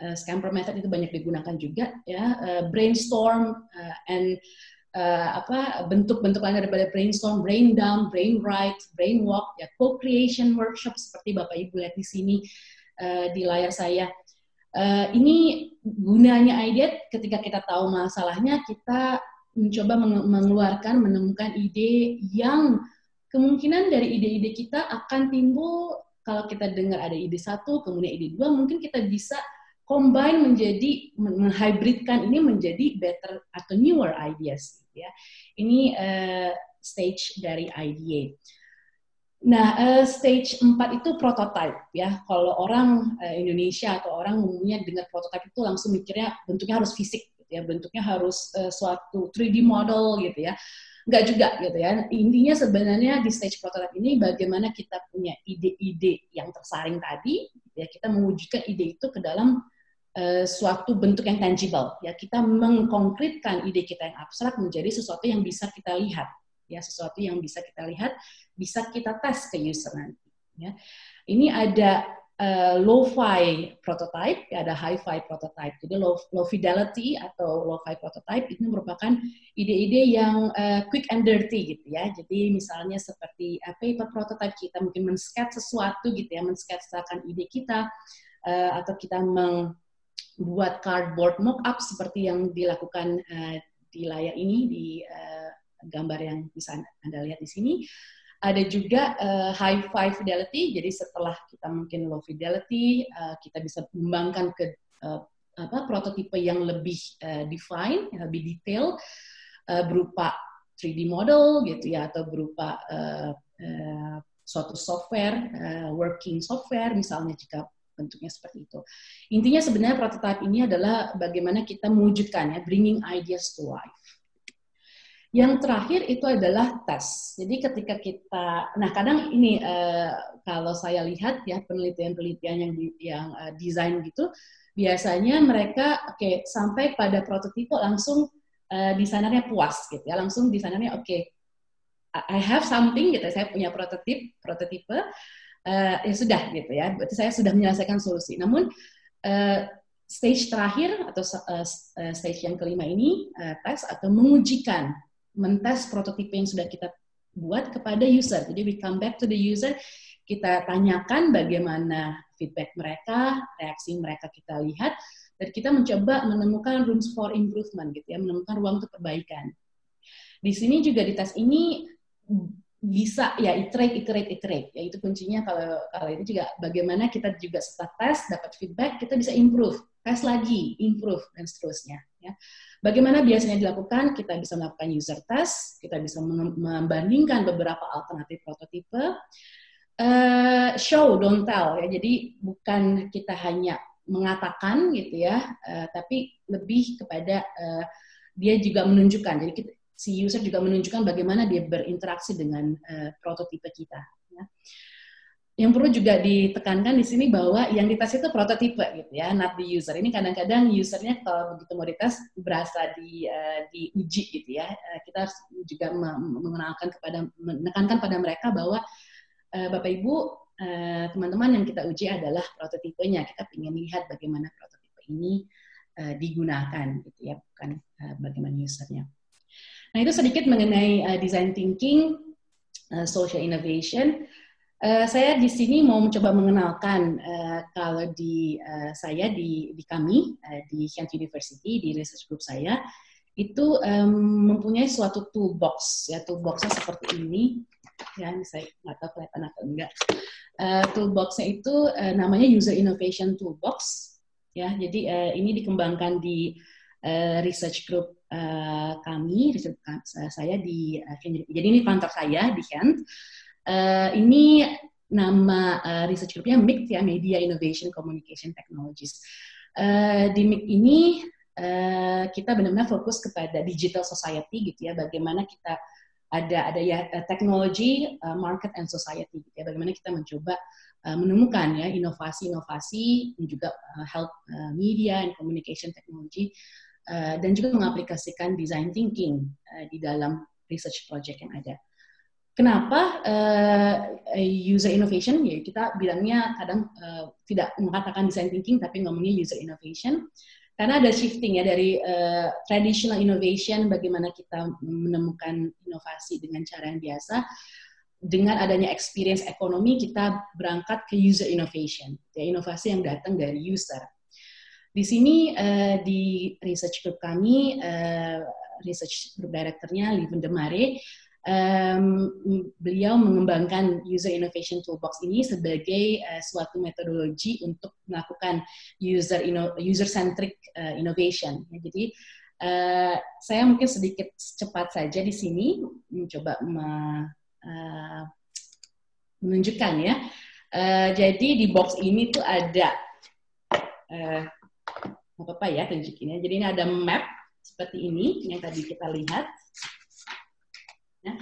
uh, scamper method itu banyak digunakan juga ya. Uh, brainstorm uh, and uh, apa bentuk-bentuk lain daripada brainstorm brain down brain right brain walk ya co-creation workshop seperti bapak ibu lihat di sini uh, di layar saya ini gunanya ide ketika kita tahu masalahnya, kita mencoba mengeluarkan, menemukan ide yang kemungkinan dari ide-ide kita akan timbul kalau kita dengar ada ide satu, kemudian ide dua, mungkin kita bisa combine menjadi menghybridkan ini menjadi better atau newer ideas. Ya, ini uh, stage dari idea. Nah, uh, stage 4 itu prototype ya. Kalau orang uh, Indonesia atau orang umumnya dengar prototype itu langsung mikirnya bentuknya harus fisik gitu ya, bentuknya harus uh, suatu 3D model gitu ya. Enggak juga gitu ya. Intinya sebenarnya di stage prototype ini bagaimana kita punya ide-ide yang tersaring tadi, gitu ya, kita mewujudkan ide itu ke dalam suatu bentuk yang tangible. Ya, kita mengkonkretkan ide kita yang abstrak menjadi sesuatu yang bisa kita lihat ya sesuatu yang bisa kita lihat bisa kita tes ke user nanti ya. Ini ada uh, low-fi prototype ada high-fi prototype. Jadi low, low fidelity atau low-fi prototype itu merupakan ide-ide yang uh, quick and dirty gitu ya. Jadi misalnya seperti uh, paper prototype kita mungkin men-sketch sesuatu gitu ya men-sketchakan ide kita uh, atau kita membuat cardboard mock-up seperti yang dilakukan uh, di layar ini di uh, gambar yang bisa Anda lihat di sini. Ada juga uh, high five fidelity, jadi setelah kita mungkin low fidelity, uh, kita bisa kembangkan ke uh, apa prototipe yang lebih uh, define, yang lebih detail, uh, berupa 3D model gitu ya, atau berupa uh, uh, suatu software, uh, working software misalnya jika bentuknya seperti itu. Intinya sebenarnya prototype ini adalah bagaimana kita mewujudkan ya, bringing ideas to life. Yang terakhir itu adalah tes. Jadi ketika kita, nah kadang ini uh, kalau saya lihat ya penelitian-penelitian yang di, yang uh, desain gitu, biasanya mereka oke okay, sampai pada prototipe langsung uh, desainernya puas gitu ya, langsung desainernya oke, okay, I have something gitu, saya punya prototip, prototipe, uh, ya sudah gitu ya, berarti saya sudah menyelesaikan solusi. Namun uh, stage terakhir atau uh, stage yang kelima ini uh, tes atau mengujikan mentes prototipe yang sudah kita buat kepada user. Jadi we come back to the user, kita tanyakan bagaimana feedback mereka, reaksi mereka kita lihat, dan kita mencoba menemukan rooms for improvement gitu ya, menemukan ruang untuk perbaikan. Di sini juga di tes ini bisa ya iterate, iterate, iterate. Ya itu kuncinya kalau kalau itu juga bagaimana kita juga setelah tes dapat feedback kita bisa improve, tes lagi, improve dan seterusnya. Ya. Bagaimana biasanya dilakukan? Kita bisa melakukan user test, kita bisa membandingkan beberapa alternatif prototipe. Uh, show, don't tell ya. Jadi bukan kita hanya mengatakan gitu ya, uh, tapi lebih kepada uh, dia juga menunjukkan. Jadi kita, si user juga menunjukkan bagaimana dia berinteraksi dengan uh, prototipe kita. Ya. Yang perlu juga ditekankan di sini bahwa yang dites itu prototipe gitu ya, not the user. Ini kadang-kadang usernya kalau begitu mau dites berasa di uh, diuji gitu ya. Uh, kita harus juga mengenalkan kepada menekankan pada mereka bahwa uh, Bapak Ibu teman-teman uh, yang kita uji adalah prototipenya. Kita ingin lihat bagaimana prototipe ini uh, digunakan gitu ya, bukan uh, bagaimana usernya. Nah, itu sedikit mengenai uh, design thinking, uh, social innovation. Uh, saya di sini mau mencoba mengenalkan uh, kalau di uh, saya di, di kami uh, di Kent University di research group saya itu um, mempunyai suatu toolbox ya toolboxnya seperti ini. Ya ini saya nggak tahu kelihatan atau enggak. Uh, toolboxnya itu uh, namanya user innovation toolbox. Ya jadi uh, ini dikembangkan di uh, research group uh, kami, riset uh, saya di uh, jadi ini kantor saya di Kent. Uh, ini nama uh, research groupnya MIC ya, Media Innovation Communication Technologies. Uh, di MIC ini uh, kita benar-benar fokus kepada digital society gitu ya, bagaimana kita ada ada ya teknologi, uh, market and society gitu ya, bagaimana kita mencoba uh, menemukan ya inovasi-inovasi juga uh, health uh, media and communication technology Eh, dan juga mengaplikasikan design thinking uh, di dalam research project yang ada. Kenapa uh, user innovation? Ya kita bilangnya kadang uh, tidak mengatakan design thinking tapi ngomongnya user innovation karena ada shifting ya dari uh, traditional innovation bagaimana kita menemukan inovasi dengan cara yang biasa dengan adanya experience ekonomi kita berangkat ke user innovation ya inovasi yang datang dari user di sini uh, di research group kami, uh, research group directornya Liven Demare, um, beliau mengembangkan user innovation toolbox ini sebagai uh, suatu metodologi untuk melakukan user user centric uh, innovation. Ya, jadi uh, saya mungkin sedikit cepat saja di sini mencoba me, uh, menunjukkan ya. Uh, jadi di box ini tuh ada uh, nggak apa-apa ya tunjukinnya. Jadi ini ada map seperti ini yang tadi kita lihat. Ya.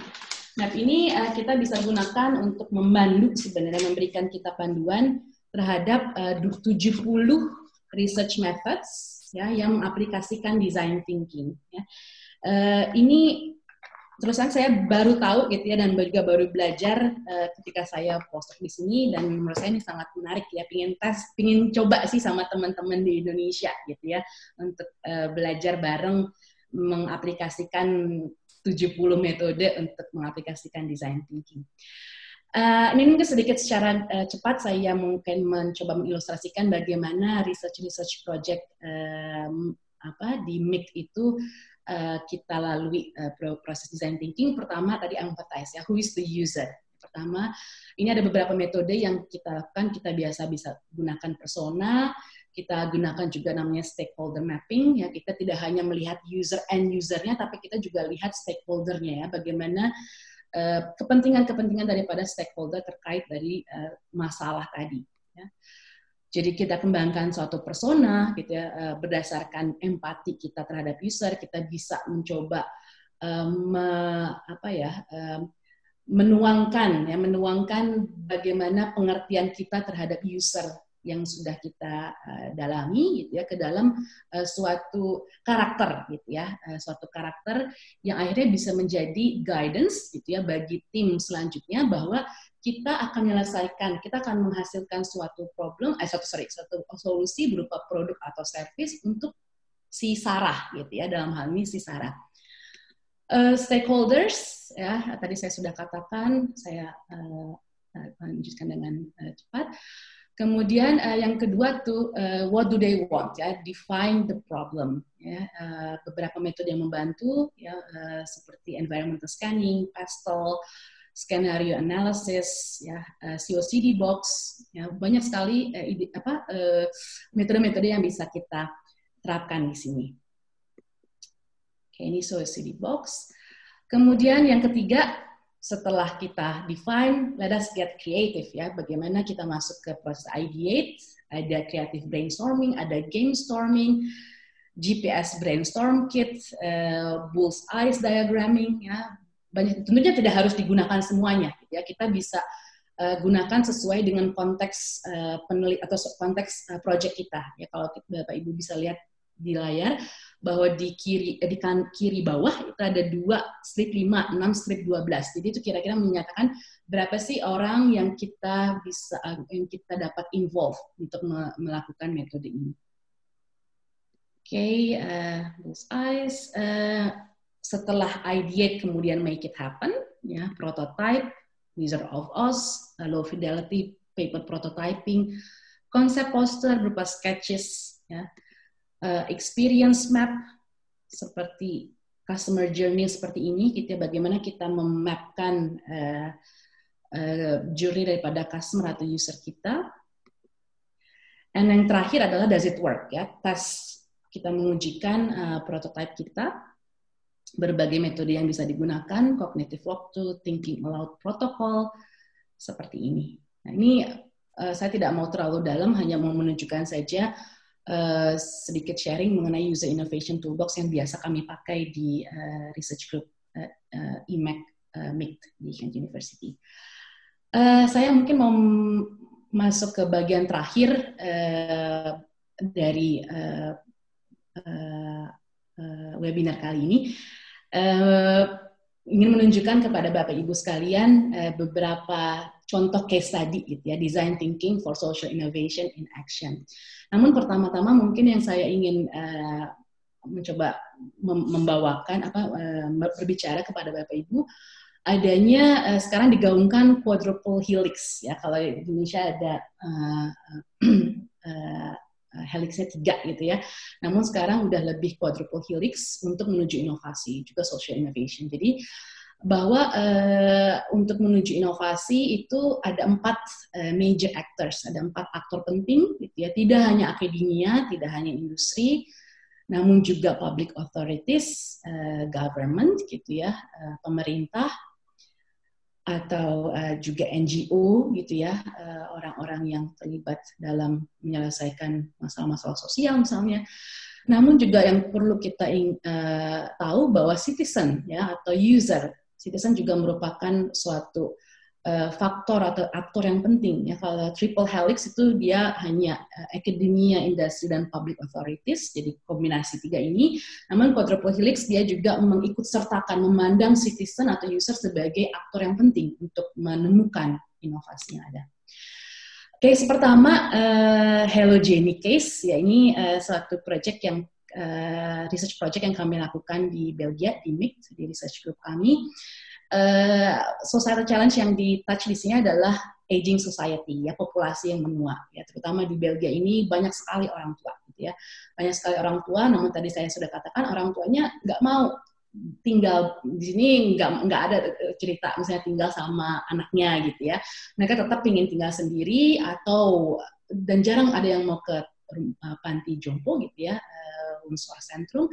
Map ini uh, kita bisa gunakan untuk membantu sebenarnya memberikan kita panduan terhadap eh, uh, 70 research methods ya yang mengaplikasikan design thinking. Ya. Uh, ini terus saya baru tahu gitu ya dan juga baru belajar uh, ketika saya postdoc di sini dan menurut saya ini sangat menarik ya pingin tes pingin coba sih sama teman-teman di Indonesia gitu ya untuk uh, belajar bareng mengaplikasikan 70 metode untuk mengaplikasikan design thinking. Uh, ini mungkin sedikit secara uh, cepat saya mungkin mencoba mengilustrasikan bagaimana research research project um, apa di MIC itu uh, kita lalui uh, proses design thinking. Pertama tadi empathize ya, who is the user? Pertama, ini ada beberapa metode yang kita lakukan. Kita biasa bisa gunakan persona, kita gunakan juga namanya stakeholder mapping. Ya, kita tidak hanya melihat user and usernya, tapi kita juga lihat stakeholdernya ya, bagaimana kepentingan-kepentingan uh, daripada stakeholder terkait dari uh, masalah tadi. Ya. Jadi kita kembangkan suatu persona gitu ya eh, berdasarkan empati kita terhadap user, kita bisa mencoba um, apa ya um, menuangkan ya menuangkan bagaimana pengertian kita terhadap user yang sudah kita uh, dalami gitu ya ke dalam uh, suatu karakter gitu ya uh, suatu karakter yang akhirnya bisa menjadi guidance gitu ya bagi tim selanjutnya bahwa kita akan menyelesaikan, kita akan menghasilkan suatu problem, eh, suatu, sorry, suatu solusi berupa produk atau service untuk si Sarah, gitu ya, dalam hal ini si Sarah. Uh, stakeholders, ya, tadi saya sudah katakan, saya uh, lanjutkan dengan uh, cepat. Kemudian uh, yang kedua tuh uh, what do they want ya define the problem ya uh, beberapa metode yang membantu ya uh, seperti environmental scanning, pastel, skenario analysis, ya, uh, COCD box, ya, banyak sekali uh, ide, apa metode-metode uh, yang bisa kita terapkan di sini. Oke, ini COCD box. Kemudian yang ketiga, setelah kita define, let us get creative ya. Bagaimana kita masuk ke proses ideate, ada creative brainstorming, ada game storming, GPS brainstorm kit, uh, bull's eyes diagramming, ya banyak tentunya tidak harus digunakan semuanya, ya kita bisa uh, gunakan sesuai dengan konteks uh, penelit atau konteks uh, project kita. Ya kalau bapak ibu bisa lihat di layar bahwa di kiri di kan kiri bawah itu ada dua strip 5, 6, strip 12. Jadi itu kira-kira menyatakan berapa sih orang yang kita bisa yang kita dapat involve untuk melakukan metode ini okay, uh, eyes. Uh, setelah ideate kemudian make it happen, ya prototype, Wizard of Oz, uh, low fidelity paper prototyping, konsep poster berupa sketches, ya, uh, experience map seperti customer journey seperti ini, kita bagaimana kita memapkan uh, uh, journey daripada customer atau user kita. And yang terakhir adalah does it work ya, tes kita mengujikan uh, prototipe kita, berbagai metode yang bisa digunakan, cognitive walkthrough, thinking aloud protocol, seperti ini. Nah, ini uh, saya tidak mau terlalu dalam, hanya mau menunjukkan saja uh, sedikit sharing mengenai user innovation toolbox yang biasa kami pakai di uh, research group uh, uh, IMEC uh, MIT di Kent University. Uh, saya mungkin mau masuk ke bagian terakhir uh, dari uh, uh, uh, webinar kali ini uh, ingin menunjukkan kepada Bapak Ibu sekalian uh, beberapa contoh case study gitu ya, design thinking for social innovation in action. Namun pertama-tama mungkin yang saya ingin uh, mencoba mem membawakan apa uh, berbicara kepada Bapak Ibu adanya sekarang digaungkan quadruple helix ya kalau di Indonesia ada uh, uh, Eh, helixnya tiga gitu ya. Namun sekarang udah lebih quadruple helix untuk menuju inovasi, juga social innovation. Jadi bahwa uh, untuk menuju inovasi itu ada empat uh, major actors, ada empat aktor penting, gitu ya. Tidak hanya akademia, tidak hanya industri, namun juga public authorities, uh, government, gitu ya, uh, pemerintah, atau uh, juga NGO gitu ya orang orang-orang yang terlibat dalam menyelesaikan masalah-masalah sosial misalnya. Namun juga yang perlu kita uh, tahu bahwa citizen ya atau user, citizen juga merupakan suatu uh, faktor atau aktor yang penting ya. Kalau triple helix itu dia hanya uh, akademia, industri dan public authorities jadi kombinasi tiga ini. Namun quadruple helix dia juga mengikut sertakan memandang citizen atau user sebagai aktor yang penting untuk menemukan inovasi yang ada. Case pertama uh, Hello Jenny case ya ini uh, suatu project yang uh, research project yang kami lakukan di Belgia di MIT di research group kami. uh, societal challenge yang di touch di sini adalah aging society ya populasi yang menua ya. Terutama di Belgia ini banyak sekali orang tua gitu ya. Banyak sekali orang tua namun tadi saya sudah katakan orang tuanya nggak mau tinggal di sini nggak nggak ada cerita misalnya tinggal sama anaknya gitu ya. Mereka tetap ingin tinggal sendiri atau dan jarang ada yang mau ke uh, panti jompo gitu ya. Uh, unsur sentrum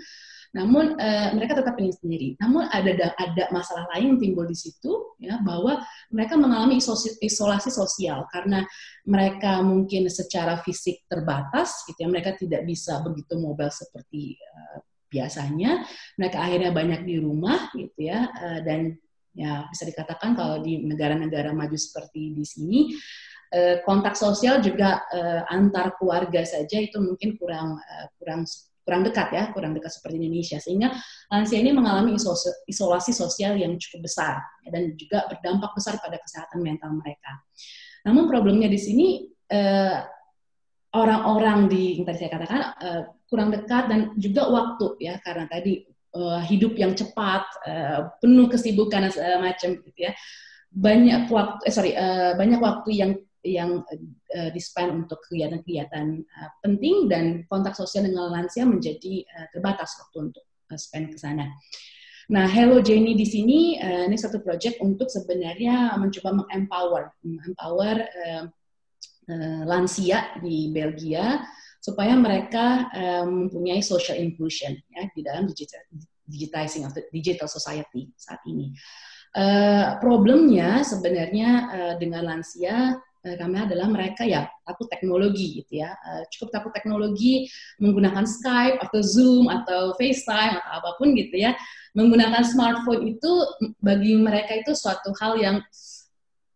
namun uh, mereka tetap ingin sendiri. Namun ada ada masalah lain yang timbul di situ ya bahwa mereka mengalami isolasi sosial karena mereka mungkin secara fisik terbatas gitu ya mereka tidak bisa begitu mobile seperti uh, biasanya. Mereka akhirnya banyak di rumah gitu ya uh, dan ya bisa dikatakan kalau di negara-negara maju seperti di sini kontak sosial juga antar keluarga saja itu mungkin kurang kurang kurang dekat ya, kurang dekat seperti Indonesia. Sehingga lansia ini mengalami isolasi sosial yang cukup besar dan juga berdampak besar pada kesehatan mental mereka. Namun problemnya di sini eh, orang-orang di yang tadi saya katakan eh, kurang dekat dan juga waktu ya karena tadi eh, hidup yang cepat, eh, penuh kesibukan dan segala macam gitu ya. Banyak waktu eh sorry, eh, banyak waktu yang yang uh, di-spend untuk kegiatan-kegiatan uh, penting dan kontak sosial dengan lansia menjadi uh, terbatas waktu untuk uh, spend ke sana. Nah, Hello Jenny di sini uh, ini satu project untuk sebenarnya mencoba mengempower, empower uh, uh, lansia di Belgia supaya mereka um, mempunyai social inclusion ya di dalam digital digitizing atau digital society saat ini. Uh, problemnya sebenarnya uh, dengan lansia kami adalah mereka ya takut teknologi gitu ya. Uh, cukup takut teknologi menggunakan Skype atau Zoom atau FaceTime atau apa pun gitu ya. Menggunakan smartphone itu bagi mereka itu suatu hal yang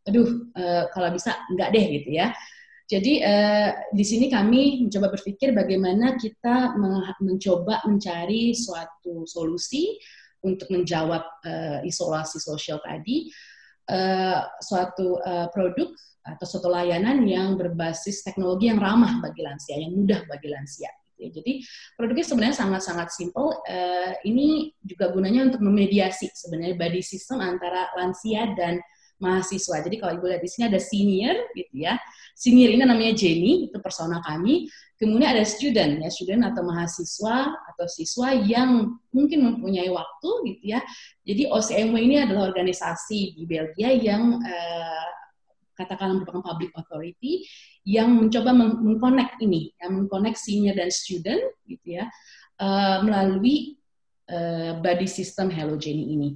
aduh uh, kalau bisa enggak deh gitu ya. Jadi di sini kami mencoba berpikir bagaimana kita mencoba mencari suatu solusi untuk menjawab isolasi sosial tadi, suatu produk atau suatu layanan yang berbasis teknologi yang ramah bagi lansia, yang mudah bagi lansia. Gitu ya. Jadi produknya sebenarnya sangat-sangat simple. Uh, ini juga gunanya untuk memediasi sebenarnya body system antara lansia dan mahasiswa. Jadi kalau ibu lihat di sini ada senior gitu ya. Senior ini namanya Jenny, itu persona kami. Kemudian ada student ya, student atau mahasiswa atau siswa yang mungkin mempunyai waktu gitu ya. Jadi OCMW ini adalah organisasi di Belgia yang eh, katakanlah merupakan public authority yang mencoba mengkonek ini, yang mengkonek senior dan student gitu ya, uh, melalui uh, body system Hello Jenny ini.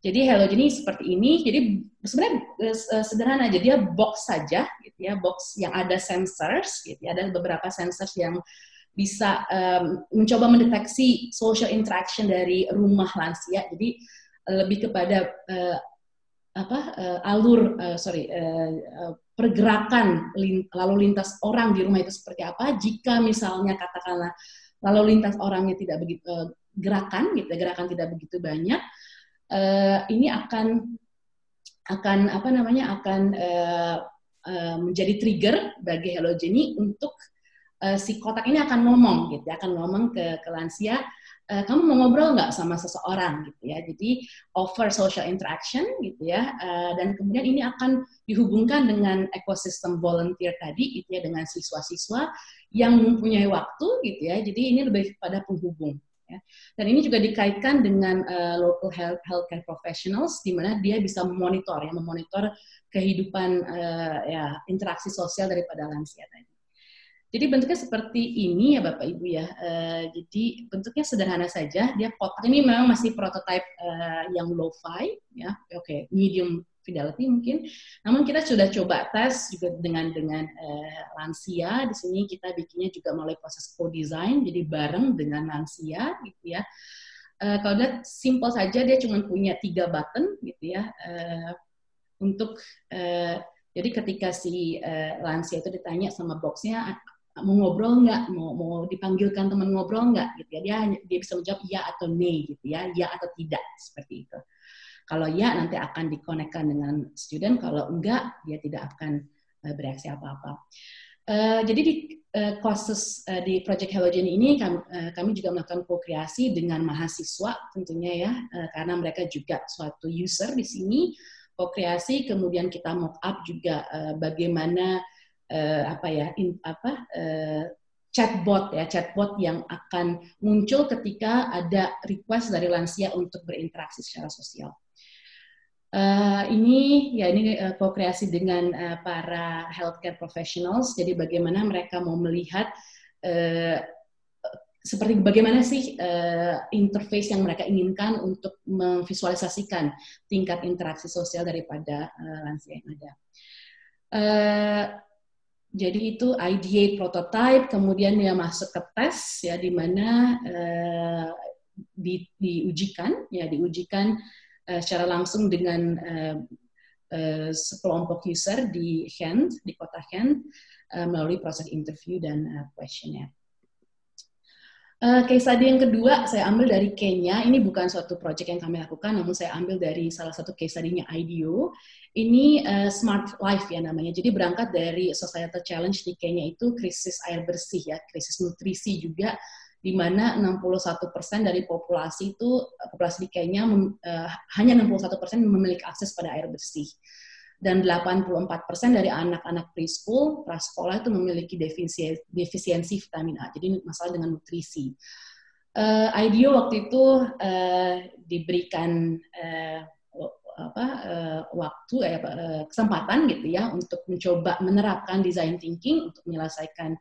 Jadi Jenny seperti ini. Jadi sebenarnya uh, sederhana aja dia box saja gitu ya, box yang ada sensors gitu ya. Ada beberapa sensors yang bisa um, mencoba mendeteksi social interaction dari rumah lansia. Jadi lebih kepada apa uh, alur uh, sorry uh, pergerakan lin, lalu lintas orang di rumah itu seperti apa. Jika misalnya katakanlah lalu lintas orangnya tidak begitu uh, gerakan gitu, gerakan tidak begitu banyak uh, ini akan akan apa namanya akan uh, uh, menjadi trigger bagi Hello Jenny untuk uh, si kotak ini akan ngomong gitu akan ngomong ke, ke lansia uh, kamu mau ngobrol nggak sama seseorang gitu ya jadi offer social interaction gitu ya uh, dan kemudian ini akan dihubungkan dengan ekosistem volunteer tadi gitu ya dengan siswa-siswa yang mempunyai waktu gitu ya jadi ini lebih pada penghubung Ya. Dan ini juga dikaitkan dengan uh, local health healthcare professionals, di mana dia bisa memonitor, ya, memonitor kehidupan uh, ya interaksi sosial daripada lansia tadi. Jadi bentuknya seperti ini ya Bapak Ibu ya. Uh, jadi bentuknya sederhana saja. Dia kotak ini memang masih prototype uh, yang low-fi ya. Oke, okay, medium fidelity mungkin. Namun kita sudah coba tes juga dengan dengan uh, lansia. Di sini kita bikinnya juga melalui proses co-design, jadi bareng dengan lansia gitu ya. Uh, kalau lihat simple saja dia cuma punya tiga button gitu ya uh, untuk uh, jadi ketika si uh, lansia itu ditanya sama boxnya mau ngobrol nggak mau mau dipanggilkan teman ngobrol nggak gitu ya dia dia bisa menjawab ya atau nay gitu ya ya atau tidak seperti itu kalau ya, nanti akan dikonekkan dengan student. Kalau enggak, dia tidak akan uh, bereaksi apa-apa. Uh, jadi di uh, courses uh, di Project Halogen ini kami, uh, kami juga melakukan co-kreasi dengan mahasiswa tentunya ya, uh, karena mereka juga suatu user di sini. Co-kreasi, kemudian kita mock up juga uh, bagaimana uh, apa ya, in, apa uh, chatbot ya chatbot yang akan muncul ketika ada request dari lansia untuk berinteraksi secara sosial. Uh, ini ya ini uh, dengan uh, para healthcare professionals. Jadi bagaimana mereka mau melihat uh, seperti bagaimana sih uh, interface yang mereka inginkan untuk memvisualisasikan tingkat interaksi sosial daripada uh, lansia yang ada. Uh, jadi itu ideate prototype, kemudian dia masuk ke tes ya di mana uh, di, diujikan ya diujikan Eh, secara langsung dengan uh, sekelompok user di Hand, di kota uh, melalui proses interview dan uh, questionnaire. Uh, case study yang kedua saya ambil dari Kenya. Ini bukan suatu project yang kami lakukan, namun saya ambil dari salah satu case study-nya IDEO. Ini uh, Smart Life ya namanya. Jadi berangkat dari Societal Challenge di Kenya itu krisis air bersih ya, krisis nutrisi juga di mana 61% dari populasi itu populasi di Kenya uh, hanya 61% memiliki akses pada air bersih dan 84% dari anak-anak preschool prasekolah itu memiliki defisiensi, defisiensi vitamin A. Jadi masalah dengan nutrisi. Uh, IDEO waktu itu uh, diberikan uh, apa uh, waktu uh, kesempatan gitu ya untuk mencoba menerapkan design thinking untuk menyelesaikan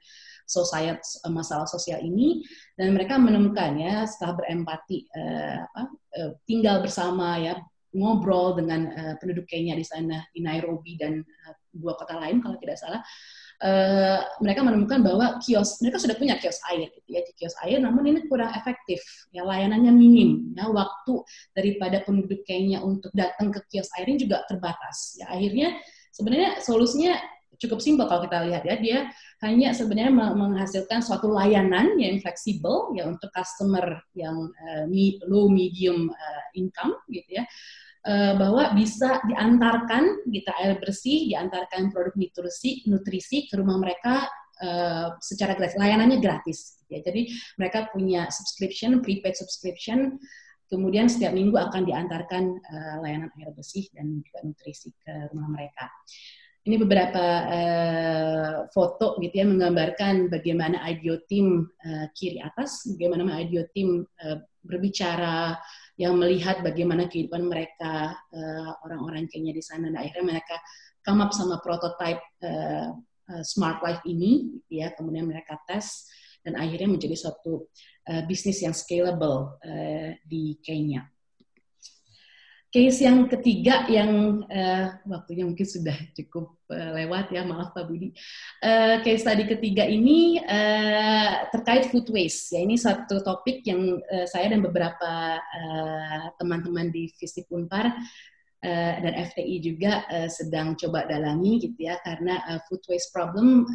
society masalah sosial ini dan mereka menemukan ya setelah berempati uh, apa, uh, tinggal bersama ya ngobrol dengan uh, penduduk Kenya di sana di Nairobi dan uh, dua kota lain kalau tidak salah uh, mereka menemukan bahwa kios mereka sudah punya kios air gitu ya di kios air namun ini kurang efektif ya layanannya minim ya waktu daripada penduduk Kenya untuk datang ke kios air ini juga terbatas ya. Akhirnya sebenarnya solusinya cukup simpel kalau kita lihat ya dia hanya sebenarnya menghasilkan suatu layanan yang fleksibel ya untuk customer yang uh, low medium uh, income gitu ya uh, bahwa bisa diantarkan kita air bersih diantarkan produk nutrisi nutrisi ke rumah mereka Uh, secara gratis, layanannya gratis. Ya. Jadi mereka punya subscription, prepaid subscription, kemudian setiap minggu akan diantarkan uh, layanan air bersih dan juga nutrisi ke rumah mereka. Ini beberapa uh, foto gitu ya menggambarkan bagaimana IDEO team uh, kiri atas, bagaimana IDEO team uh, berbicara yang melihat bagaimana kehidupan mereka orang-orang uh, Kenya di sana. Dan akhirnya mereka come up sama prototype uh, uh, smart life ini, gitu ya. Kemudian mereka tes dan akhirnya menjadi suatu uh, bisnis yang scalable uh, di Kenya. Case yang ketiga yang uh, waktunya mungkin sudah cukup uh, lewat ya, maaf Pak Budi. Uh, case tadi ketiga ini uh, terkait food waste. Ya ini satu topik yang uh, saya dan beberapa teman-teman uh, di Visip Unpar uh, dan FTI juga uh, sedang coba dalami gitu ya, karena uh, food waste problem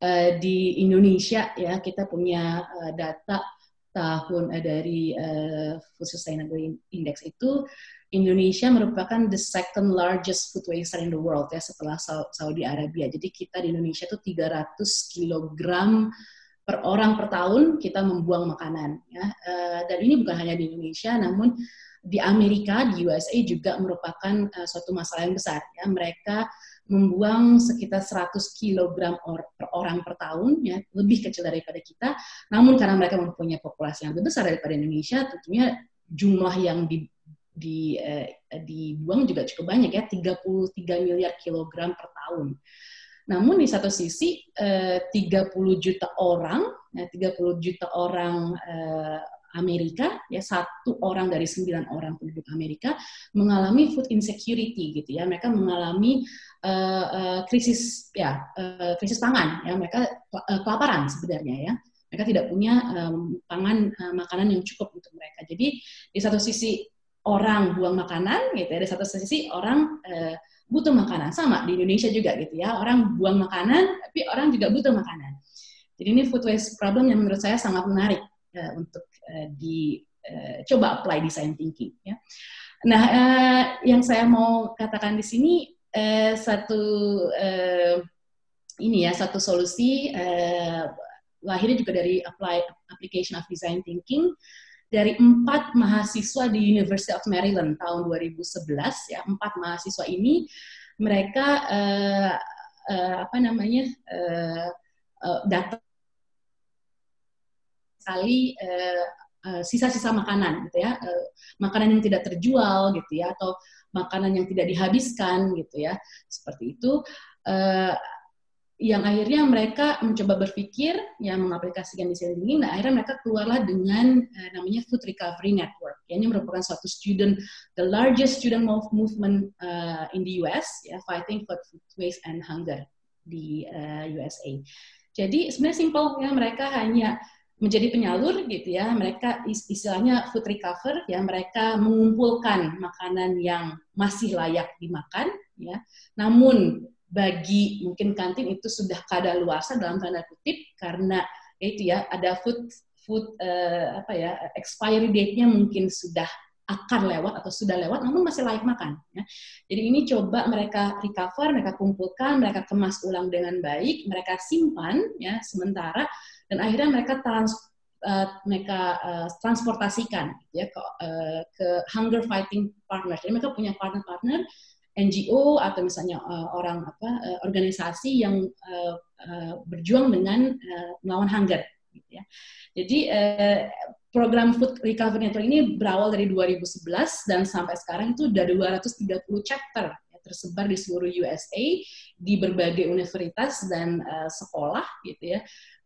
uh, di Indonesia ya kita punya uh, data tahun uh, dari uh, Food Sustainability Index itu Indonesia merupakan the second largest food waster in the world ya setelah Saudi Arabia. Jadi kita di Indonesia itu 300 kg per orang per tahun kita membuang makanan ya. Uh, dan ini bukan hanya di Indonesia namun di Amerika di USA juga merupakan uh, suatu masalah yang besar ya. Mereka membuang sekitar 100 kg per orang per tahun ya lebih kecil daripada kita namun karena mereka mempunyai populasi yang lebih besar daripada Indonesia tentunya jumlah yang di, di eh, dibuang juga cukup banyak ya 33 miliar kilogram per tahun. Namun di satu sisi eh, 30 juta orang, ya, 30 juta orang eh, Amerika ya satu orang dari sembilan orang penduduk Amerika mengalami food insecurity gitu ya. Mereka mengalami uh, uh, krisis ya uh, krisis pangan ya mereka uh, kelaparan sebenarnya ya. Mereka tidak punya um, pangan uh, makanan yang cukup untuk mereka. Jadi di satu sisi orang buang makanan gitu ya. Ada satu sisi orang uh, butuh makanan sama di Indonesia juga gitu ya. Orang buang makanan tapi orang juga butuh makanan. Jadi ini food waste problem yang menurut saya sangat menarik uh, untuk uh, di uh, coba apply design thinking ya. Nah, uh, yang saya mau katakan di sini uh, satu uh, ini ya satu solusi uh, lahirnya juga dari apply application of design thinking dari empat mahasiswa di University of Maryland tahun 2011 ya empat mahasiswa ini mereka uh, uh, apa namanya uh, uh, datang sekali uh, sisa-sisa makanan gitu ya makanan yang tidak terjual gitu ya atau makanan yang tidak dihabiskan gitu ya seperti itu yang akhirnya mereka mencoba berpikir yang mengaplikasikan desain thinking nah akhirnya mereka keluarlah dengan uh, namanya Food Recovery Network. Ya, ini merupakan suatu student the largest student movement uh, in the US ya fighting for food waste and hunger di uh, eh, USA jadi sebenarnya simple ya mereka hanya menjadi penyalur gitu ya. Mereka istilahnya food recover ya. Mereka mengumpulkan makanan yang masih layak dimakan ya. Namun bagi mungkin kantin itu sudah kada luasa dalam tanda kutip karena ya itu ya ada food food uh, apa ya expiry date-nya mungkin sudah akan lewat atau sudah lewat namun masih layak makan ya. Jadi ini coba mereka recover, mereka kumpulkan, mereka kemas ulang dengan baik, mereka simpan ya sementara dan akhirnya mereka trans uh, mereka uh, transportasikan ya ke, uh, ke hunger fighting partners. Jadi mereka punya partner-partner NGO atau misalnya uh, orang apa uh, organisasi yang uh, uh, berjuang dengan uh, melawan hunger gitu ya. Jadi uh, program Food Recovery Network ini berawal dari 2011 dan sampai sekarang itu sudah 230 chapter ya, tersebar di seluruh USA di berbagai universitas dan uh, sekolah gitu ya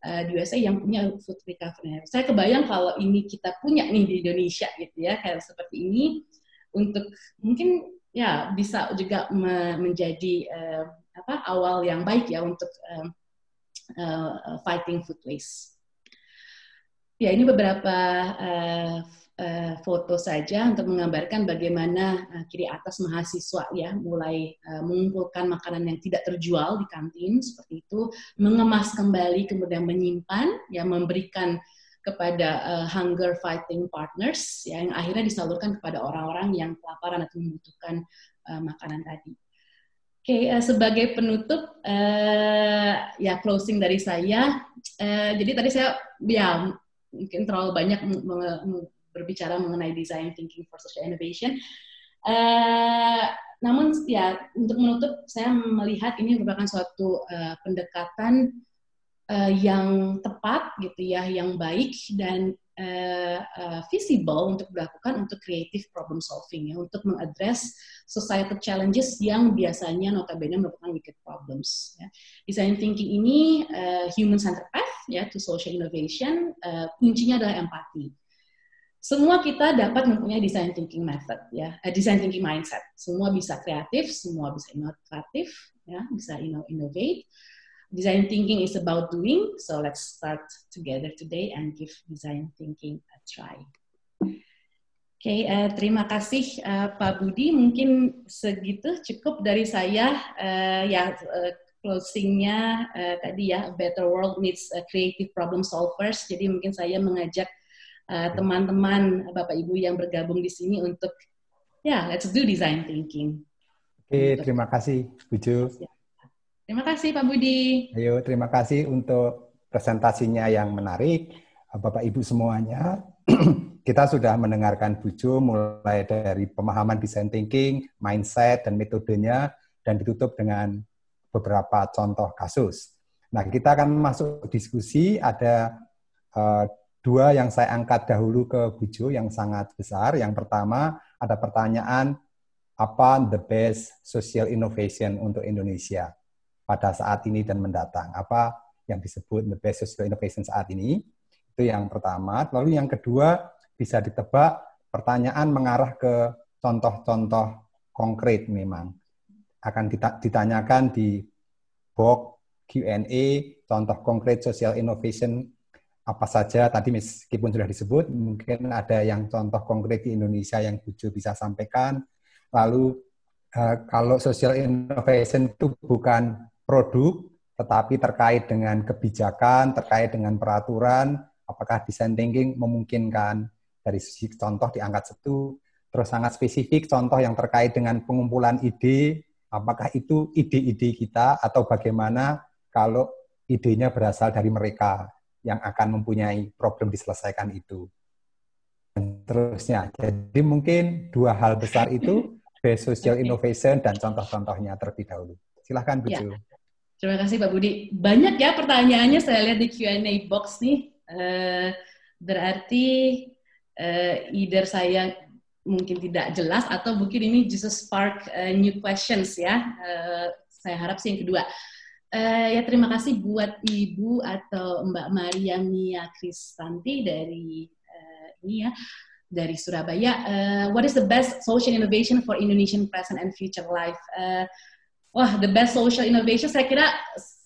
uh, di USA yang punya Food Recovery Network. Saya kebayang kalau ini kita punya nih di Indonesia gitu ya kayak seperti ini untuk mungkin ya bisa juga me menjadi uh, apa awal yang baik ya untuk uh, uh, fighting food waste. Ya, ini beberapa uh, uh, foto saja untuk menggambarkan bagaimana uh, kiri atas mahasiswa ya mulai uh, mengumpulkan makanan yang tidak terjual di kantin seperti itu, mengemas kembali kemudian menyimpan ya memberikan kepada uh, hunger fighting partners ya, yang akhirnya disalurkan kepada orang-orang yang kelaparan atau membutuhkan uh, makanan tadi. Oke, okay, uh, sebagai penutup uh, ya closing dari saya. Uh, jadi tadi saya ya mungkin terlalu banyak berbicara mengenai design thinking for social innovation. Uh, namun ya untuk menutup saya melihat ini merupakan suatu uh, pendekatan uh, yang tepat gitu ya, yang baik dan uh, uh, visible untuk dilakukan untuk creative problem solving ya, untuk mengadres societal challenges yang biasanya notabene merupakan wicked problems. Ya. Design thinking ini uh, human centered path ya to social innovation, uh, kuncinya adalah empati. Semua kita dapat mempunyai design thinking method ya, uh, design thinking mindset. Semua bisa kreatif, semua bisa inovatif, ya, bisa innovate design thinking is about doing. So let's start together today and give design thinking a try. Oke, okay, uh, terima kasih uh, Pak Budi. Mungkin segitu cukup dari saya. Uh, ya, uh, closingnya uh, tadi ya, a better world needs a creative problem solvers. Jadi mungkin saya mengajak teman-teman uh, Bapak Ibu yang bergabung di sini untuk ya, let's do design thinking. Oke, okay, terima kasih Bu Jo. Terima kasih Pak Budi. Ayo, terima kasih untuk presentasinya yang menarik. Bapak Ibu semuanya, kita sudah mendengarkan Bujo mulai dari pemahaman design thinking, mindset, dan metodenya, dan ditutup dengan beberapa contoh kasus. Nah, kita akan masuk diskusi. Ada uh, dua yang saya angkat dahulu ke Bujo yang sangat besar. Yang pertama, ada pertanyaan, apa the best social innovation untuk Indonesia? Pada saat ini dan mendatang. Apa yang disebut the best social innovation saat ini? Itu yang pertama. Lalu yang kedua, bisa ditebak pertanyaan mengarah ke contoh-contoh konkret memang. Akan ditanyakan di box Q&A, contoh konkret social innovation apa saja tadi meskipun sudah disebut mungkin ada yang contoh konkret di Indonesia yang Bujo bisa sampaikan lalu uh, kalau social innovation itu bukan produk, tetapi terkait dengan kebijakan, terkait dengan peraturan, apakah design thinking memungkinkan dari sisi contoh diangkat satu, terus sangat spesifik contoh yang terkait dengan pengumpulan ide, apakah itu ide-ide kita atau bagaimana kalau idenya berasal dari mereka yang akan mempunyai problem diselesaikan itu. Dan terusnya. Jadi mungkin dua hal besar itu, base social innovation dan contoh-contohnya terlebih dahulu. Silahkan, Bu ya. Terima kasih Pak Budi. Banyak ya pertanyaannya saya lihat di Q&A box nih. Uh, berarti uh, either saya mungkin tidak jelas atau mungkin ini justru spark uh, new questions ya. Saya harap sih yang kedua. Uh, ya terima kasih buat Ibu atau Mbak Maria Mia Kristanti dari uh, ini ya dari Surabaya. Uh, what is the best social innovation for Indonesian present and future life? Uh, wah the best social innovation. Saya kira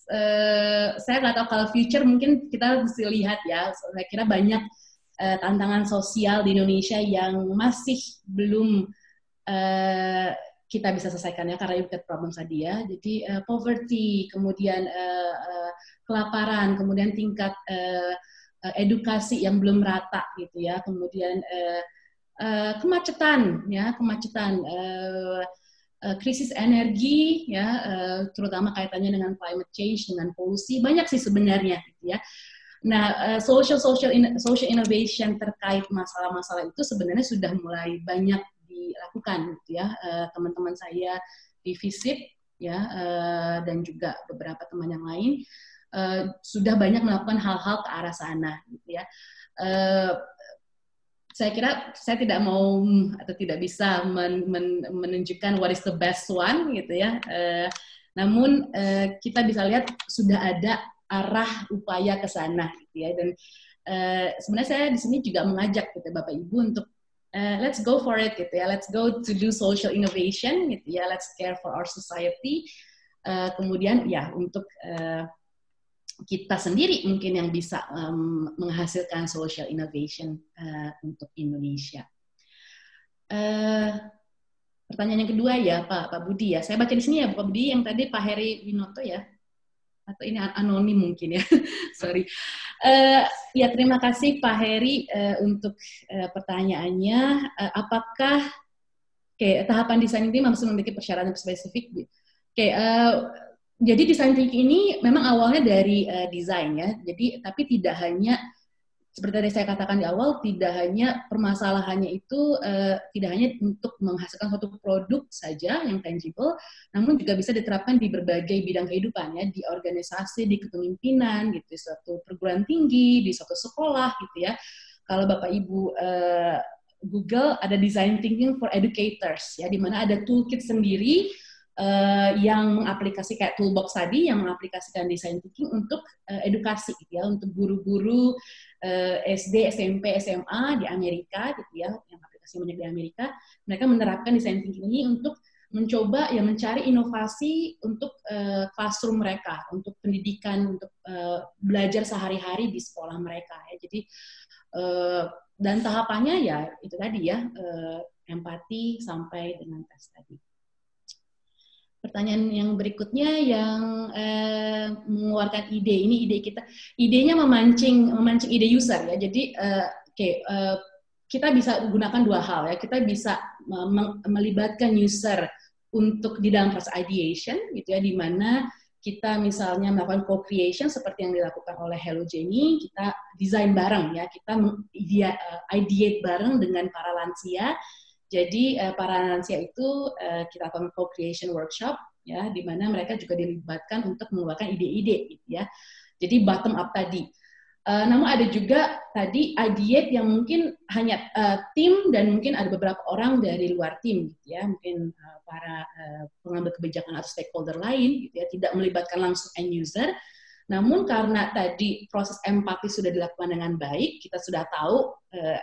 uh, saya nggak tahu kalau future mungkin kita mesti lihat ya. Saya kira banyak uh, tantangan sosial di Indonesia yang masih belum uh, kita bisa selesaikan ya karena impact problem tadi ya. Jadi uh, poverty kemudian uh, uh, kelaparan kemudian tingkat uh, uh, edukasi yang belum rata gitu ya. Kemudian uh, uh, kemacetan ya kemacetan uh, uh, krisis energi ya uh, terutama kaitannya dengan climate change dengan polusi banyak sih sebenarnya gitu ya. Nah uh, social social social innovation terkait masalah-masalah itu sebenarnya sudah mulai banyak dilakukan gitu ya. Teman-teman saya di visit ya dan juga beberapa teman yang lain sudah banyak melakukan hal-hal ke arah sana gitu ya saya kira saya tidak mau atau tidak bisa men, men, menunjukkan what is the best one gitu ya. Uh, namun uh, kita bisa lihat sudah ada arah upaya ke sana gitu ya. Dan uh, sebenarnya saya di sini juga mengajak gitu Bapak Ibu untuk uh, let's go for it gitu ya. Let's go to do social innovation gitu ya. Let's care for our society. Uh, kemudian ya untuk uh, kita sendiri mungkin yang bisa um, menghasilkan social innovation uh, untuk Indonesia. Uh, pertanyaan yang kedua ya Pak Pak Budi ya. Saya baca di sini ya Pak Budi yang tadi Pak Heri Winoto ya. Atau ini anonim mungkin ya. Sorry. Uh, ya terima kasih Pak Heri uh, untuk uh, pertanyaannya. Uh, apakah tahapan desain ini masih memiliki persyaratan spesifik? Kayak uh, jadi desain thinking ini memang awalnya dari uh, desain ya. Jadi tapi tidak hanya seperti tadi saya katakan di awal, tidak hanya permasalahannya itu uh, tidak hanya untuk menghasilkan suatu produk saja yang tangible, namun juga bisa diterapkan di berbagai bidang kehidupan ya, di organisasi, di kepemimpinan, gitu, di suatu perguruan tinggi, di suatu sekolah, gitu ya. Kalau bapak ibu uh, Google ada design thinking for educators ya, di mana ada toolkit sendiri uh, yang mengaplikasi kayak toolbox tadi yang mengaplikasikan design thinking untuk uh, edukasi gitu ya untuk guru-guru uh, eh, SD, SMP, SMA di Amerika gitu ya yang aplikasi banyak di Amerika. Mereka menerapkan design thinking ini untuk mencoba ya mencari inovasi untuk uh, classroom mereka untuk pendidikan untuk uh, belajar sehari-hari di sekolah mereka ya. Jadi uh, dan tahapannya ya itu tadi ya uh, empati sampai dengan tes tadi pertanyaan yang berikutnya yang eh, mengeluarkan ide. Ini ide kita idenya memancing memancing ide user ya. Jadi eh, oke okay, eh, kita bisa gunakan dua hal ya. Kita bisa melibatkan user untuk di dalam proses ideation gitu ya di mana kita misalnya melakukan co-creation seperti yang dilakukan oleh Hello Jenny, kita desain bareng ya, kita eh, ideate bareng dengan para lansia, jadi uh, para lansia itu uh, kita lakukan co-creation workshop ya di mana mereka juga dilibatkan untuk mengeluarkan ide-ide gitu ya. Jadi bottom up tadi. Uh, namun ada juga tadi ideate yang mungkin hanya uh, tim dan mungkin ada beberapa orang dari luar tim gitu ya, mungkin uh, para uh, pengambil kebijakan atau stakeholder lain gitu ya, tidak melibatkan langsung end user. Namun karena tadi proses empati sudah dilakukan dengan baik, kita sudah tahu uh,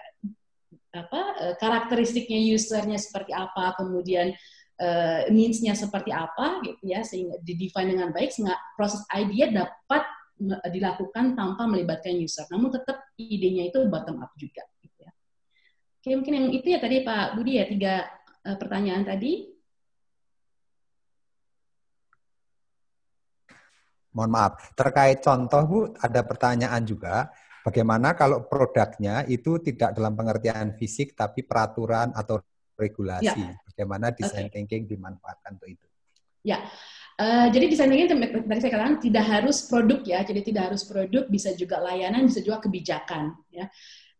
apa uh, karakteristiknya usernya seperti apa, kemudian uh, needs-nya seperti apa gitu ya sehingga di-define dengan baik sehingga proses idea dapat dilakukan tanpa melibatkan user. Namun tetap idenya itu bottom up juga gitu ya. Oke, mungkin yang itu ya tadi Pak Budi ya tiga uh, pertanyaan tadi. Mohon maaf, terkait contoh Bu, ada pertanyaan juga Bagaimana kalau produknya itu tidak dalam pengertian fisik tapi peraturan atau regulasi? Ya. Bagaimana design okay. thinking dimanfaatkan untuk itu? Ya, uh, jadi design thinking tadi saya katakan tidak harus produk ya, jadi tidak harus produk, bisa juga layanan, bisa juga kebijakan. Ya,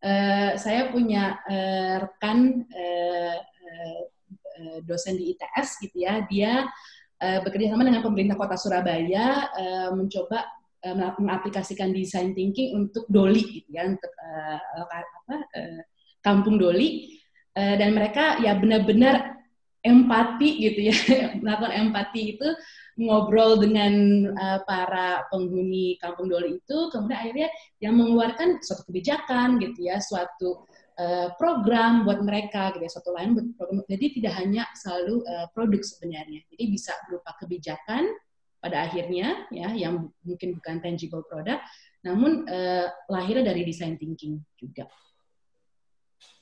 uh, saya punya uh, rekan uh, uh, dosen di ITS gitu ya, dia uh, bekerja sama dengan pemerintah kota Surabaya uh, mencoba mengaplikasikan design thinking untuk Doli gitu ya untuk uh, apa uh, kampung Doli. Uh, dan mereka ya benar-benar empati gitu ya melakukan empati itu ngobrol dengan uh, para penghuni kampung Doli itu. Kemudian akhirnya yang mengeluarkan suatu kebijakan gitu ya suatu program buat mereka gitu ya suatu lain buat program. Jadi tidak hanya selalu uh, produk sebenarnya. Jadi bisa berupa kebijakan pada akhirnya ya yang mungkin bukan tangible product namun uh, lahirnya dari design thinking juga.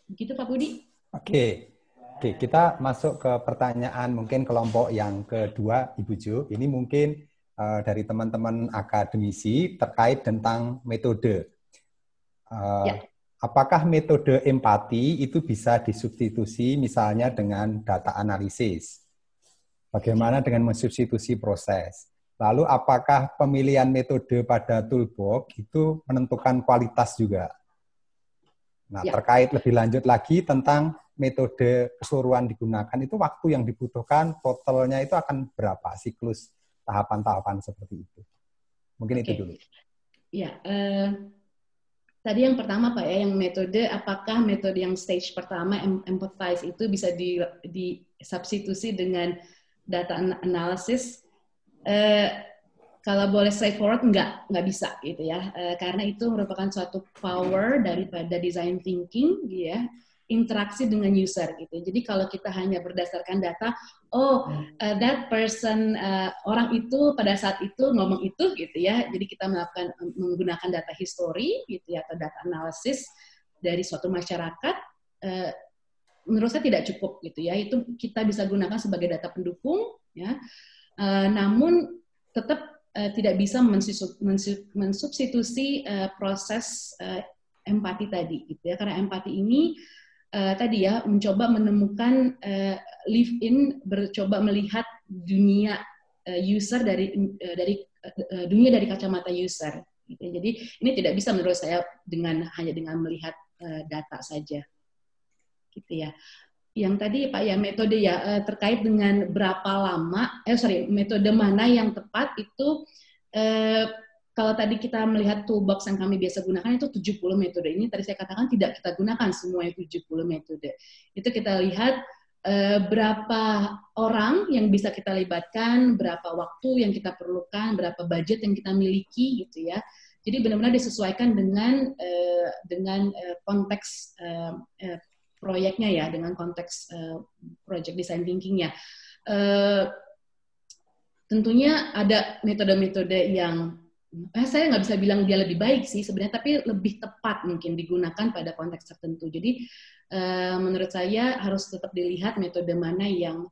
Begitu Pak Budi? Oke. Oke, kita masuk ke pertanyaan mungkin kelompok yang kedua Ibu Jo. Ini mungkin uh, dari teman-teman akademisi terkait tentang metode. Uh, ya. Apakah metode empati itu bisa disubstitusi misalnya dengan data analisis? Bagaimana dengan mensubstitusi proses? Lalu apakah pemilihan metode pada toolbox itu menentukan kualitas juga? Nah, ya. terkait lebih lanjut lagi tentang metode keseluruhan digunakan itu waktu yang dibutuhkan totalnya itu akan berapa siklus tahapan-tahapan seperti itu? Mungkin okay. itu dulu. Ya, uh, tadi yang pertama Pak ya, yang metode apakah metode yang stage pertama empathize itu bisa di, di substitusi dengan data analysis? Eh, kalau boleh straightforward nggak nggak bisa gitu ya, eh, karena itu merupakan suatu power daripada design thinking, gitu ya interaksi dengan user gitu. Jadi kalau kita hanya berdasarkan data, oh uh, that person uh, orang itu pada saat itu ngomong itu gitu ya. Jadi kita melakukan menggunakan data history gitu ya atau data analisis dari suatu masyarakat uh, menurut saya tidak cukup gitu ya. Itu kita bisa gunakan sebagai data pendukung ya. Uh, namun tetap uh, tidak bisa mensubstitusi uh, proses uh, empati tadi gitu ya. Karena empati ini uh, tadi ya mencoba menemukan uh, live in bercoba melihat dunia uh, user dari uh, dari uh, dunia dari kacamata user gitu. jadi ini tidak bisa menurut saya dengan hanya dengan melihat uh, data saja gitu ya yang tadi Pak ya metode ya uh, terkait dengan berapa lama eh sorry metode mana yang tepat itu uh, kalau tadi kita melihat toolbox yang kami biasa gunakan itu 70 metode. Ini tadi saya katakan tidak kita gunakan semuanya 70 metode. Itu kita lihat uh, berapa orang yang bisa kita libatkan, berapa waktu yang kita perlukan, berapa budget yang kita miliki gitu ya. Jadi benar-benar disesuaikan dengan uh, dengan uh, konteks uh, uh, proyeknya ya, dengan konteks uh, project design thinkingnya. Uh, tentunya ada metode-metode yang eh, saya nggak bisa bilang dia lebih baik sih sebenarnya, tapi lebih tepat mungkin digunakan pada konteks tertentu. Jadi eh, menurut saya harus tetap dilihat metode mana yang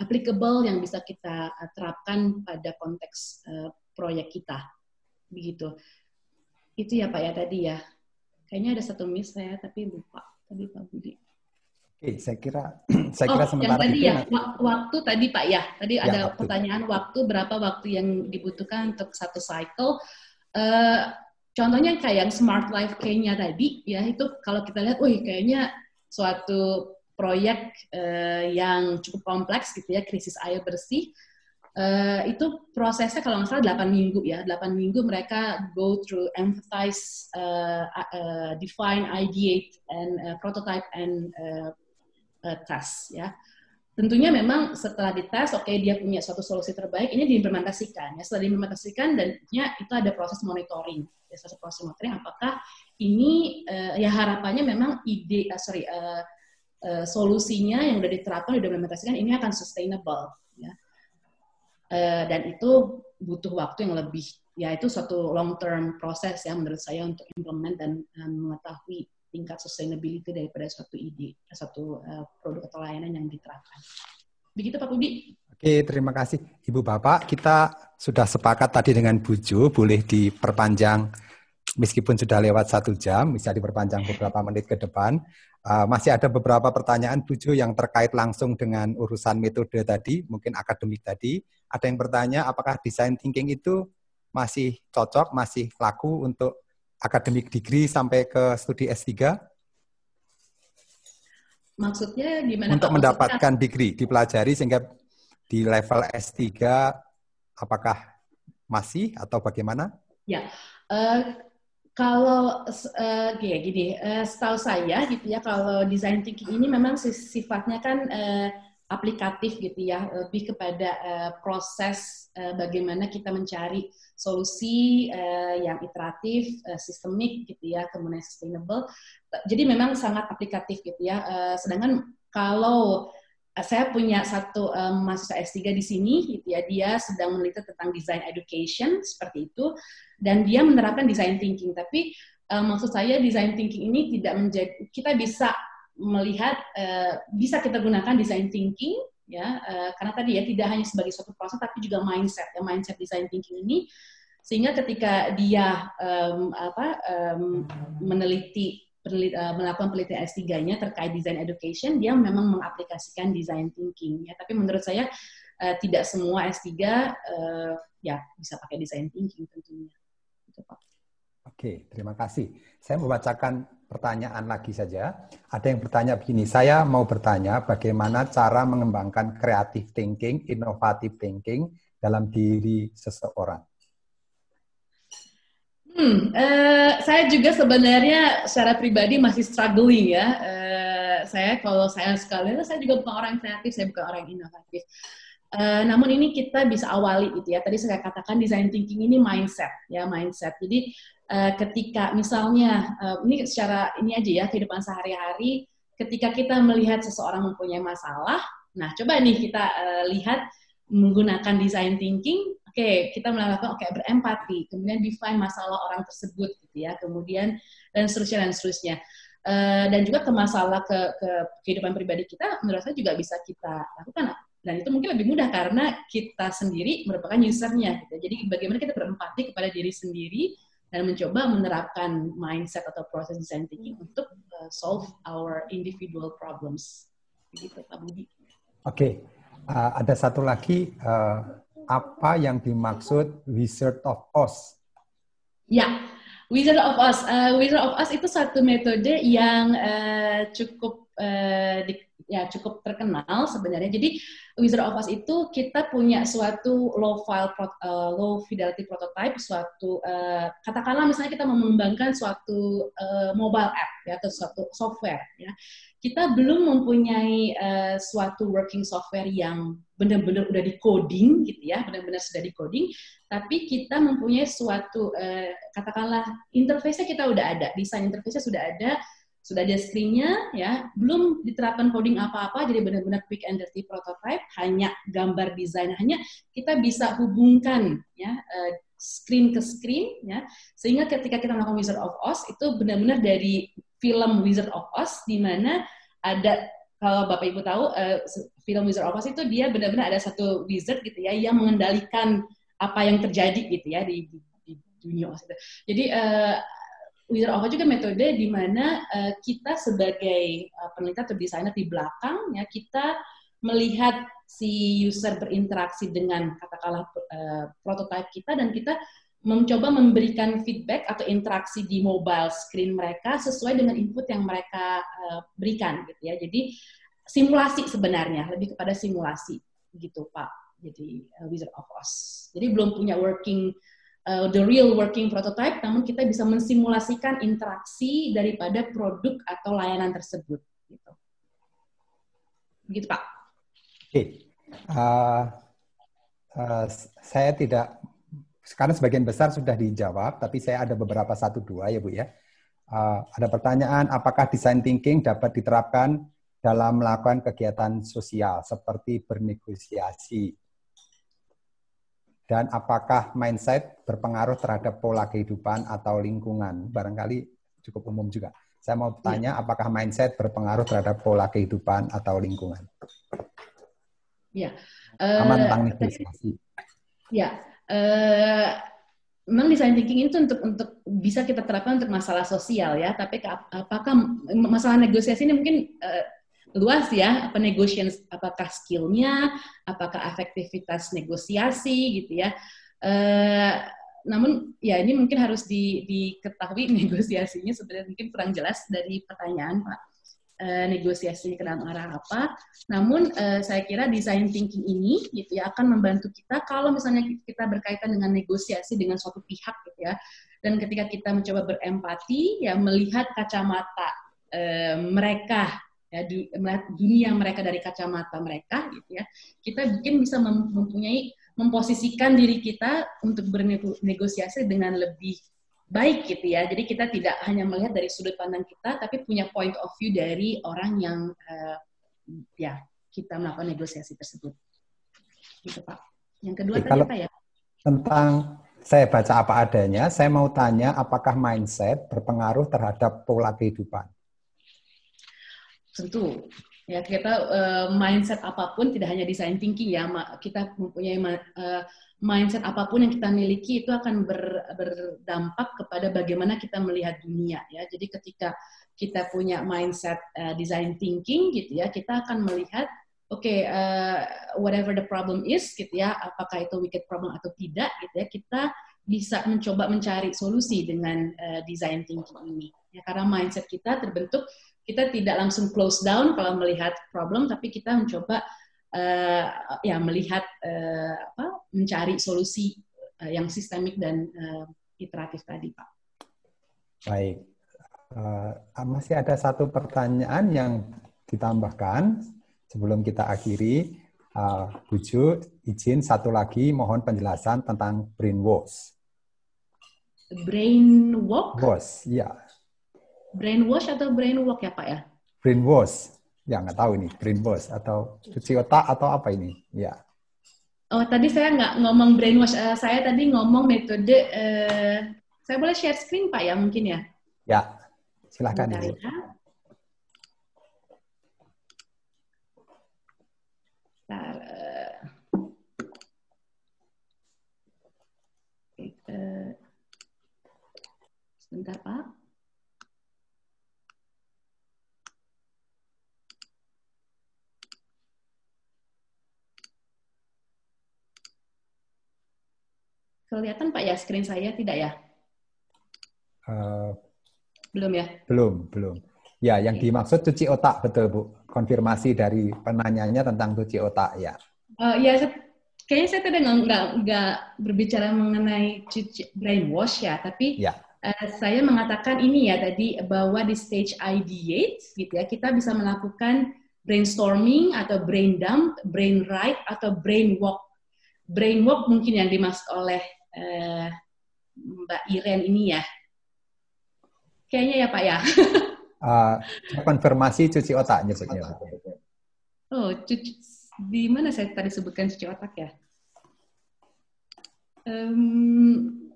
applicable yang bisa kita terapkan pada konteks eh, proyek kita, begitu. Itu ya Pak ya tadi ya. Kayaknya ada satu miss saya tapi lupa tadi Pak Budi. Oke, saya kira saya kira oh, sementara yang tadi itu ya waktu tadi Pak ya. Tadi ya, ada waktu. pertanyaan waktu berapa waktu yang dibutuhkan untuk satu cycle. Uh, contohnya kayak yang Smart Life kayaknya tadi ya itu kalau kita lihat, wih kayaknya suatu proyek uh, yang cukup kompleks gitu ya, krisis air bersih. Uh, itu prosesnya kalau nggak salah 8 minggu ya, 8 minggu mereka go through empathize, uh, uh, define, ideate, and uh, prototype and uh, uh, tes ya. Tentunya memang setelah dites, oke okay, dia punya suatu solusi terbaik, ini diimplementasikan. Ya. Setelah diimplementasikan, dan ya, itu ada proses monitoring. Ya, proses monitoring, apakah ini uh, ya harapannya memang ide, uh, sorry, uh, uh, solusinya yang sudah diterapkan, sudah diimplementasikan, ini akan sustainable. Ya. Uh, dan itu butuh waktu yang lebih, ya itu suatu long term proses ya menurut saya untuk implement dan um, mengetahui tingkat sustainability daripada suatu ide, suatu uh, produk atau layanan yang diterapkan. Begitu Pak Budi. Oke, terima kasih Ibu Bapak. Kita sudah sepakat tadi dengan Bu Jo, boleh diperpanjang meskipun sudah lewat satu jam, bisa diperpanjang beberapa menit ke depan. Uh, masih ada beberapa pertanyaan Bu Jo yang terkait langsung dengan urusan metode tadi, mungkin akademik tadi. Ada yang bertanya, apakah design thinking itu masih cocok, masih laku untuk akademik degree sampai ke studi S3? Maksudnya gimana? Untuk Pak? mendapatkan Maksudnya... degree, dipelajari sehingga di level S3 apakah masih atau bagaimana? Ya, uh, kalau uh, kayak gini, uh, setahu saya gitu ya, kalau design thinking ini memang sifatnya kan uh, aplikatif gitu ya, lebih kepada uh, proses uh, bagaimana kita mencari solusi uh, yang iteratif, uh, sistemik gitu ya, kemudian sustainable. Jadi memang sangat aplikatif gitu ya. Uh, sedangkan kalau saya punya satu um, mahasiswa S3 di sini gitu ya, dia sedang meneliti tentang design education seperti itu dan dia menerapkan design thinking. Tapi uh, maksud saya design thinking ini tidak menjadi kita bisa melihat uh, bisa kita gunakan design thinking ya uh, karena tadi ya tidak hanya sebagai suatu proses tapi juga mindset ya mindset design thinking ini sehingga ketika dia um, apa um, meneliti penelit, uh, melakukan penelitian S3-nya terkait design education dia memang mengaplikasikan design thinking ya tapi menurut saya uh, tidak semua S3 uh, ya bisa pakai design thinking tentunya. Oke, terima kasih. Saya membacakan pertanyaan lagi saja. Ada yang bertanya begini, saya mau bertanya bagaimana cara mengembangkan creative thinking, innovative thinking dalam diri seseorang. Hmm, uh, saya juga sebenarnya secara pribadi masih struggling ya. Uh, saya kalau saya sekali, saya juga bukan orang kreatif, saya bukan orang inovatif. Uh, namun ini kita bisa awali gitu ya. Tadi saya katakan design thinking ini mindset ya mindset. Jadi uh, ketika misalnya uh, ini secara ini aja ya kehidupan sehari-hari, ketika kita melihat seseorang mempunyai masalah, nah coba nih kita uh, lihat menggunakan design thinking okay, kita melakukan oke okay, berempati, kemudian define masalah orang tersebut gitu ya, kemudian dan seterusnya dan seterusnya. Dan juga ke masalah ke, ke kehidupan pribadi kita menurut saya juga bisa kita lakukan dan itu mungkin lebih mudah karena kita sendiri merupakan usernya gitu. jadi bagaimana kita berempati kepada diri sendiri dan mencoba menerapkan mindset atau proses design thinking untuk uh, solve our individual problems begitu Pak Budi. Oke, okay. uh, ada satu lagi uh, apa yang dimaksud Wizard of Oz? Ya, Wizard of Oz. Uh, Wizard of Oz itu satu metode yang uh, cukup uh, di, ya cukup terkenal sebenarnya. Jadi Wizard of Oz itu kita punya suatu low file uh, low fidelity prototype, suatu uh, katakanlah misalnya kita mengembangkan suatu uh, mobile app ya atau suatu software ya kita belum mempunyai uh, suatu working software yang benar-benar udah di coding gitu ya, benar-benar sudah di coding, tapi kita mempunyai suatu uh, katakanlah interface-nya kita udah ada, desain interface-nya sudah ada, sudah ada screen-nya ya, belum diterapkan coding apa-apa, jadi benar-benar quick and dirty prototype, hanya gambar desain, hanya kita bisa hubungkan ya uh, screen ke screen ya, sehingga ketika kita melakukan Wizard of Oz itu benar-benar dari film Wizard of Oz di mana ada kalau Bapak Ibu tahu uh, film Wizard of Oz itu dia benar-benar ada satu wizard gitu ya yang mengendalikan apa yang terjadi gitu ya di, di, dunia. Jadi uh, Wizard of Oz juga metode di mana uh, kita sebagai uh, peneliti atau desainer di belakang ya kita melihat si user berinteraksi dengan katakanlah uh, prototype kita dan kita mencoba memberikan feedback atau interaksi di mobile screen mereka sesuai dengan input yang mereka uh, berikan gitu ya. Jadi simulasi sebenarnya lebih kepada simulasi gitu Pak. Jadi uh, Wizard of Oz. Jadi belum punya working uh, the real working prototype, namun kita bisa mensimulasikan interaksi daripada produk atau layanan tersebut gitu. Begitu Pak. Oke. Okay. Uh, uh, saya tidak sekarang sebagian besar sudah dijawab, tapi saya ada beberapa satu dua ya Bu ya. Uh, ada pertanyaan, apakah design thinking dapat diterapkan dalam melakukan kegiatan sosial seperti bernegosiasi? Dan apakah mindset berpengaruh terhadap pola kehidupan atau lingkungan? Barangkali cukup umum juga. Saya mau bertanya, ya. apakah mindset berpengaruh terhadap pola kehidupan atau lingkungan? Ya. Uh, Aman tentang negosiasi. Ya, uh, memang design thinking itu untuk untuk bisa kita terapkan untuk masalah sosial ya tapi apakah masalah negosiasi ini mungkin uh, luas ya apa negotiation apakah skillnya apakah efektivitas negosiasi gitu ya uh, namun ya ini mungkin harus di, diketahui negosiasinya sebenarnya mungkin kurang jelas dari pertanyaan Pak uh, negosiasinya ke dalam arah apa. Namun uh, saya kira design thinking ini gitu ya akan membantu kita kalau misalnya kita berkaitan dengan negosiasi dengan suatu pihak gitu ya. Dan ketika kita mencoba berempati ya melihat kacamata mereka ya melihat dunia mereka dari kacamata mereka gitu ya. Kita mungkin bisa mempunyai memposisikan diri kita untuk bernegosiasi dengan lebih baik gitu ya. Jadi kita tidak hanya melihat dari sudut pandang kita, tapi punya point of view dari orang yang uh, ya kita melakukan negosiasi tersebut. Gitu Pak. Yang kedua tadi apa ya? Tentang saya baca apa adanya, saya mau tanya apakah mindset berpengaruh terhadap pola kehidupan? Tentu. Ya kita uh, mindset apa pun tidak hanya design thinking ya, kita mempunyai uh, mindset apa pun yang kita miliki itu akan ber, berdampak kepada bagaimana kita melihat dunia ya. Jadi ketika kita punya mindset uh, design thinking gitu ya, kita akan melihat oke okay, uh, whatever the problem is gitu ya, apakah itu wicked problem atau tidak gitu ya, kita bisa mencoba mencari solusi dengan uh, design thinking ini. Ya karena mindset kita terbentuk kita tidak langsung close down kalau melihat problem tapi kita mencoba uh, ya melihat uh, apa mencari solusi uh, yang sistemik dan uh, iteratif tadi, Pak. Baik, uh, masih ada satu pertanyaan yang ditambahkan sebelum kita akhiri. Uh, Buju, izin satu lagi mohon penjelasan tentang brainwash. Brainwash? Wash, ya. Brainwash atau brainwalk ya Pak ya? Brainwash, ya nggak tahu ini brainwash atau cuci otak atau apa ini, ya. Oh tadi saya nggak ngomong brainwash, uh, saya tadi ngomong metode. Uh, saya boleh share screen Pak ya mungkin ya? Ya, silahkan. Ibu. Ya. Sebentar, Pak. Kelihatan Pak ya screen saya tidak ya? Uh, belum ya? Belum, belum. Ya, yang okay. dimaksud cuci otak betul Bu. Konfirmasi dari penanyanya tentang cuci otak ya. Uh, ya, kayaknya saya tadi nggak nggak berbicara mengenai cuci brainwash ya, tapi ya. Uh, saya mengatakan ini ya tadi bahwa di stage ideate gitu ya kita bisa melakukan brainstorming atau brain dump, brain write atau brain walk. Brain walk mungkin yang dimaksud oleh uh, Mbak Iren ini ya. Kayaknya ya Pak ya. uh, konfirmasi cuci otak nyebutnya. Oh, cuci di mana saya tadi sebutkan cuci otak ya? Um,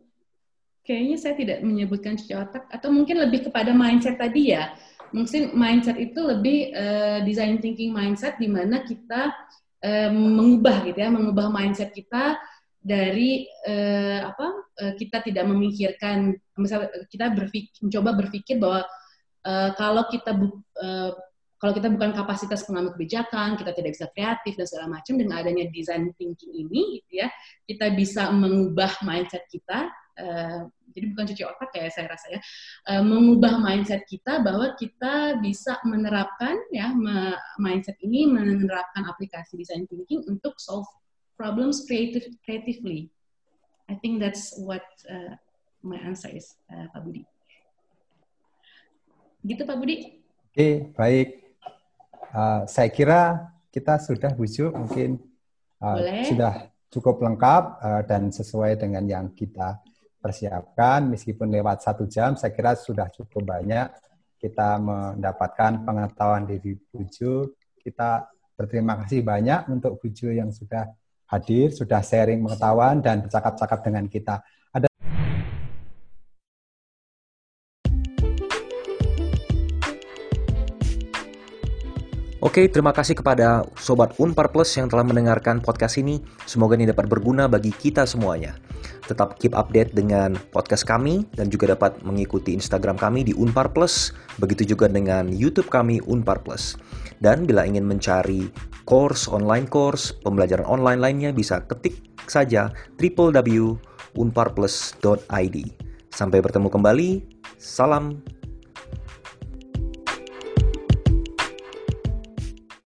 kayaknya saya tidak menyebutkan cuci otak atau mungkin lebih kepada mindset tadi ya. Mungkin mindset itu lebih uh, design thinking mindset di mana kita uh, mengubah gitu ya, mengubah mindset kita dari uh, apa uh, kita tidak memikirkan misalnya kita berpikir, mencoba berpikir bahwa uh, kalau kita bu, uh, kalau kita bukan kapasitas pengambil kebijakan, kita tidak bisa kreatif dan segala macam dengan adanya design thinking ini, gitu ya, kita bisa mengubah mindset kita uh, jadi bukan cuci otak ya saya rasa ya, uh, mengubah mindset kita bahwa kita bisa menerapkan ya mindset ini menerapkan aplikasi design thinking untuk solve problems creative creatively. I think that's what uh, my answer is, uh, Pak Budi. Gitu Pak Budi. Oke, okay, baik. Uh, saya kira kita sudah bujuk mungkin uh, sudah cukup lengkap uh, dan sesuai dengan yang kita persiapkan meskipun lewat satu jam saya kira sudah cukup banyak kita mendapatkan pengetahuan dari Buju kita berterima kasih banyak untuk Buju yang sudah hadir sudah sharing pengetahuan dan bercakap-cakap dengan kita Oke, terima kasih kepada Sobat Unpar Plus yang telah mendengarkan podcast ini. Semoga ini dapat berguna bagi kita semuanya. Tetap keep update dengan podcast kami dan juga dapat mengikuti Instagram kami di Unpar Plus. Begitu juga dengan YouTube kami Unpar Plus. Dan bila ingin mencari course, online course, pembelajaran online lainnya bisa ketik saja www.unparplus.id. Sampai bertemu kembali. Salam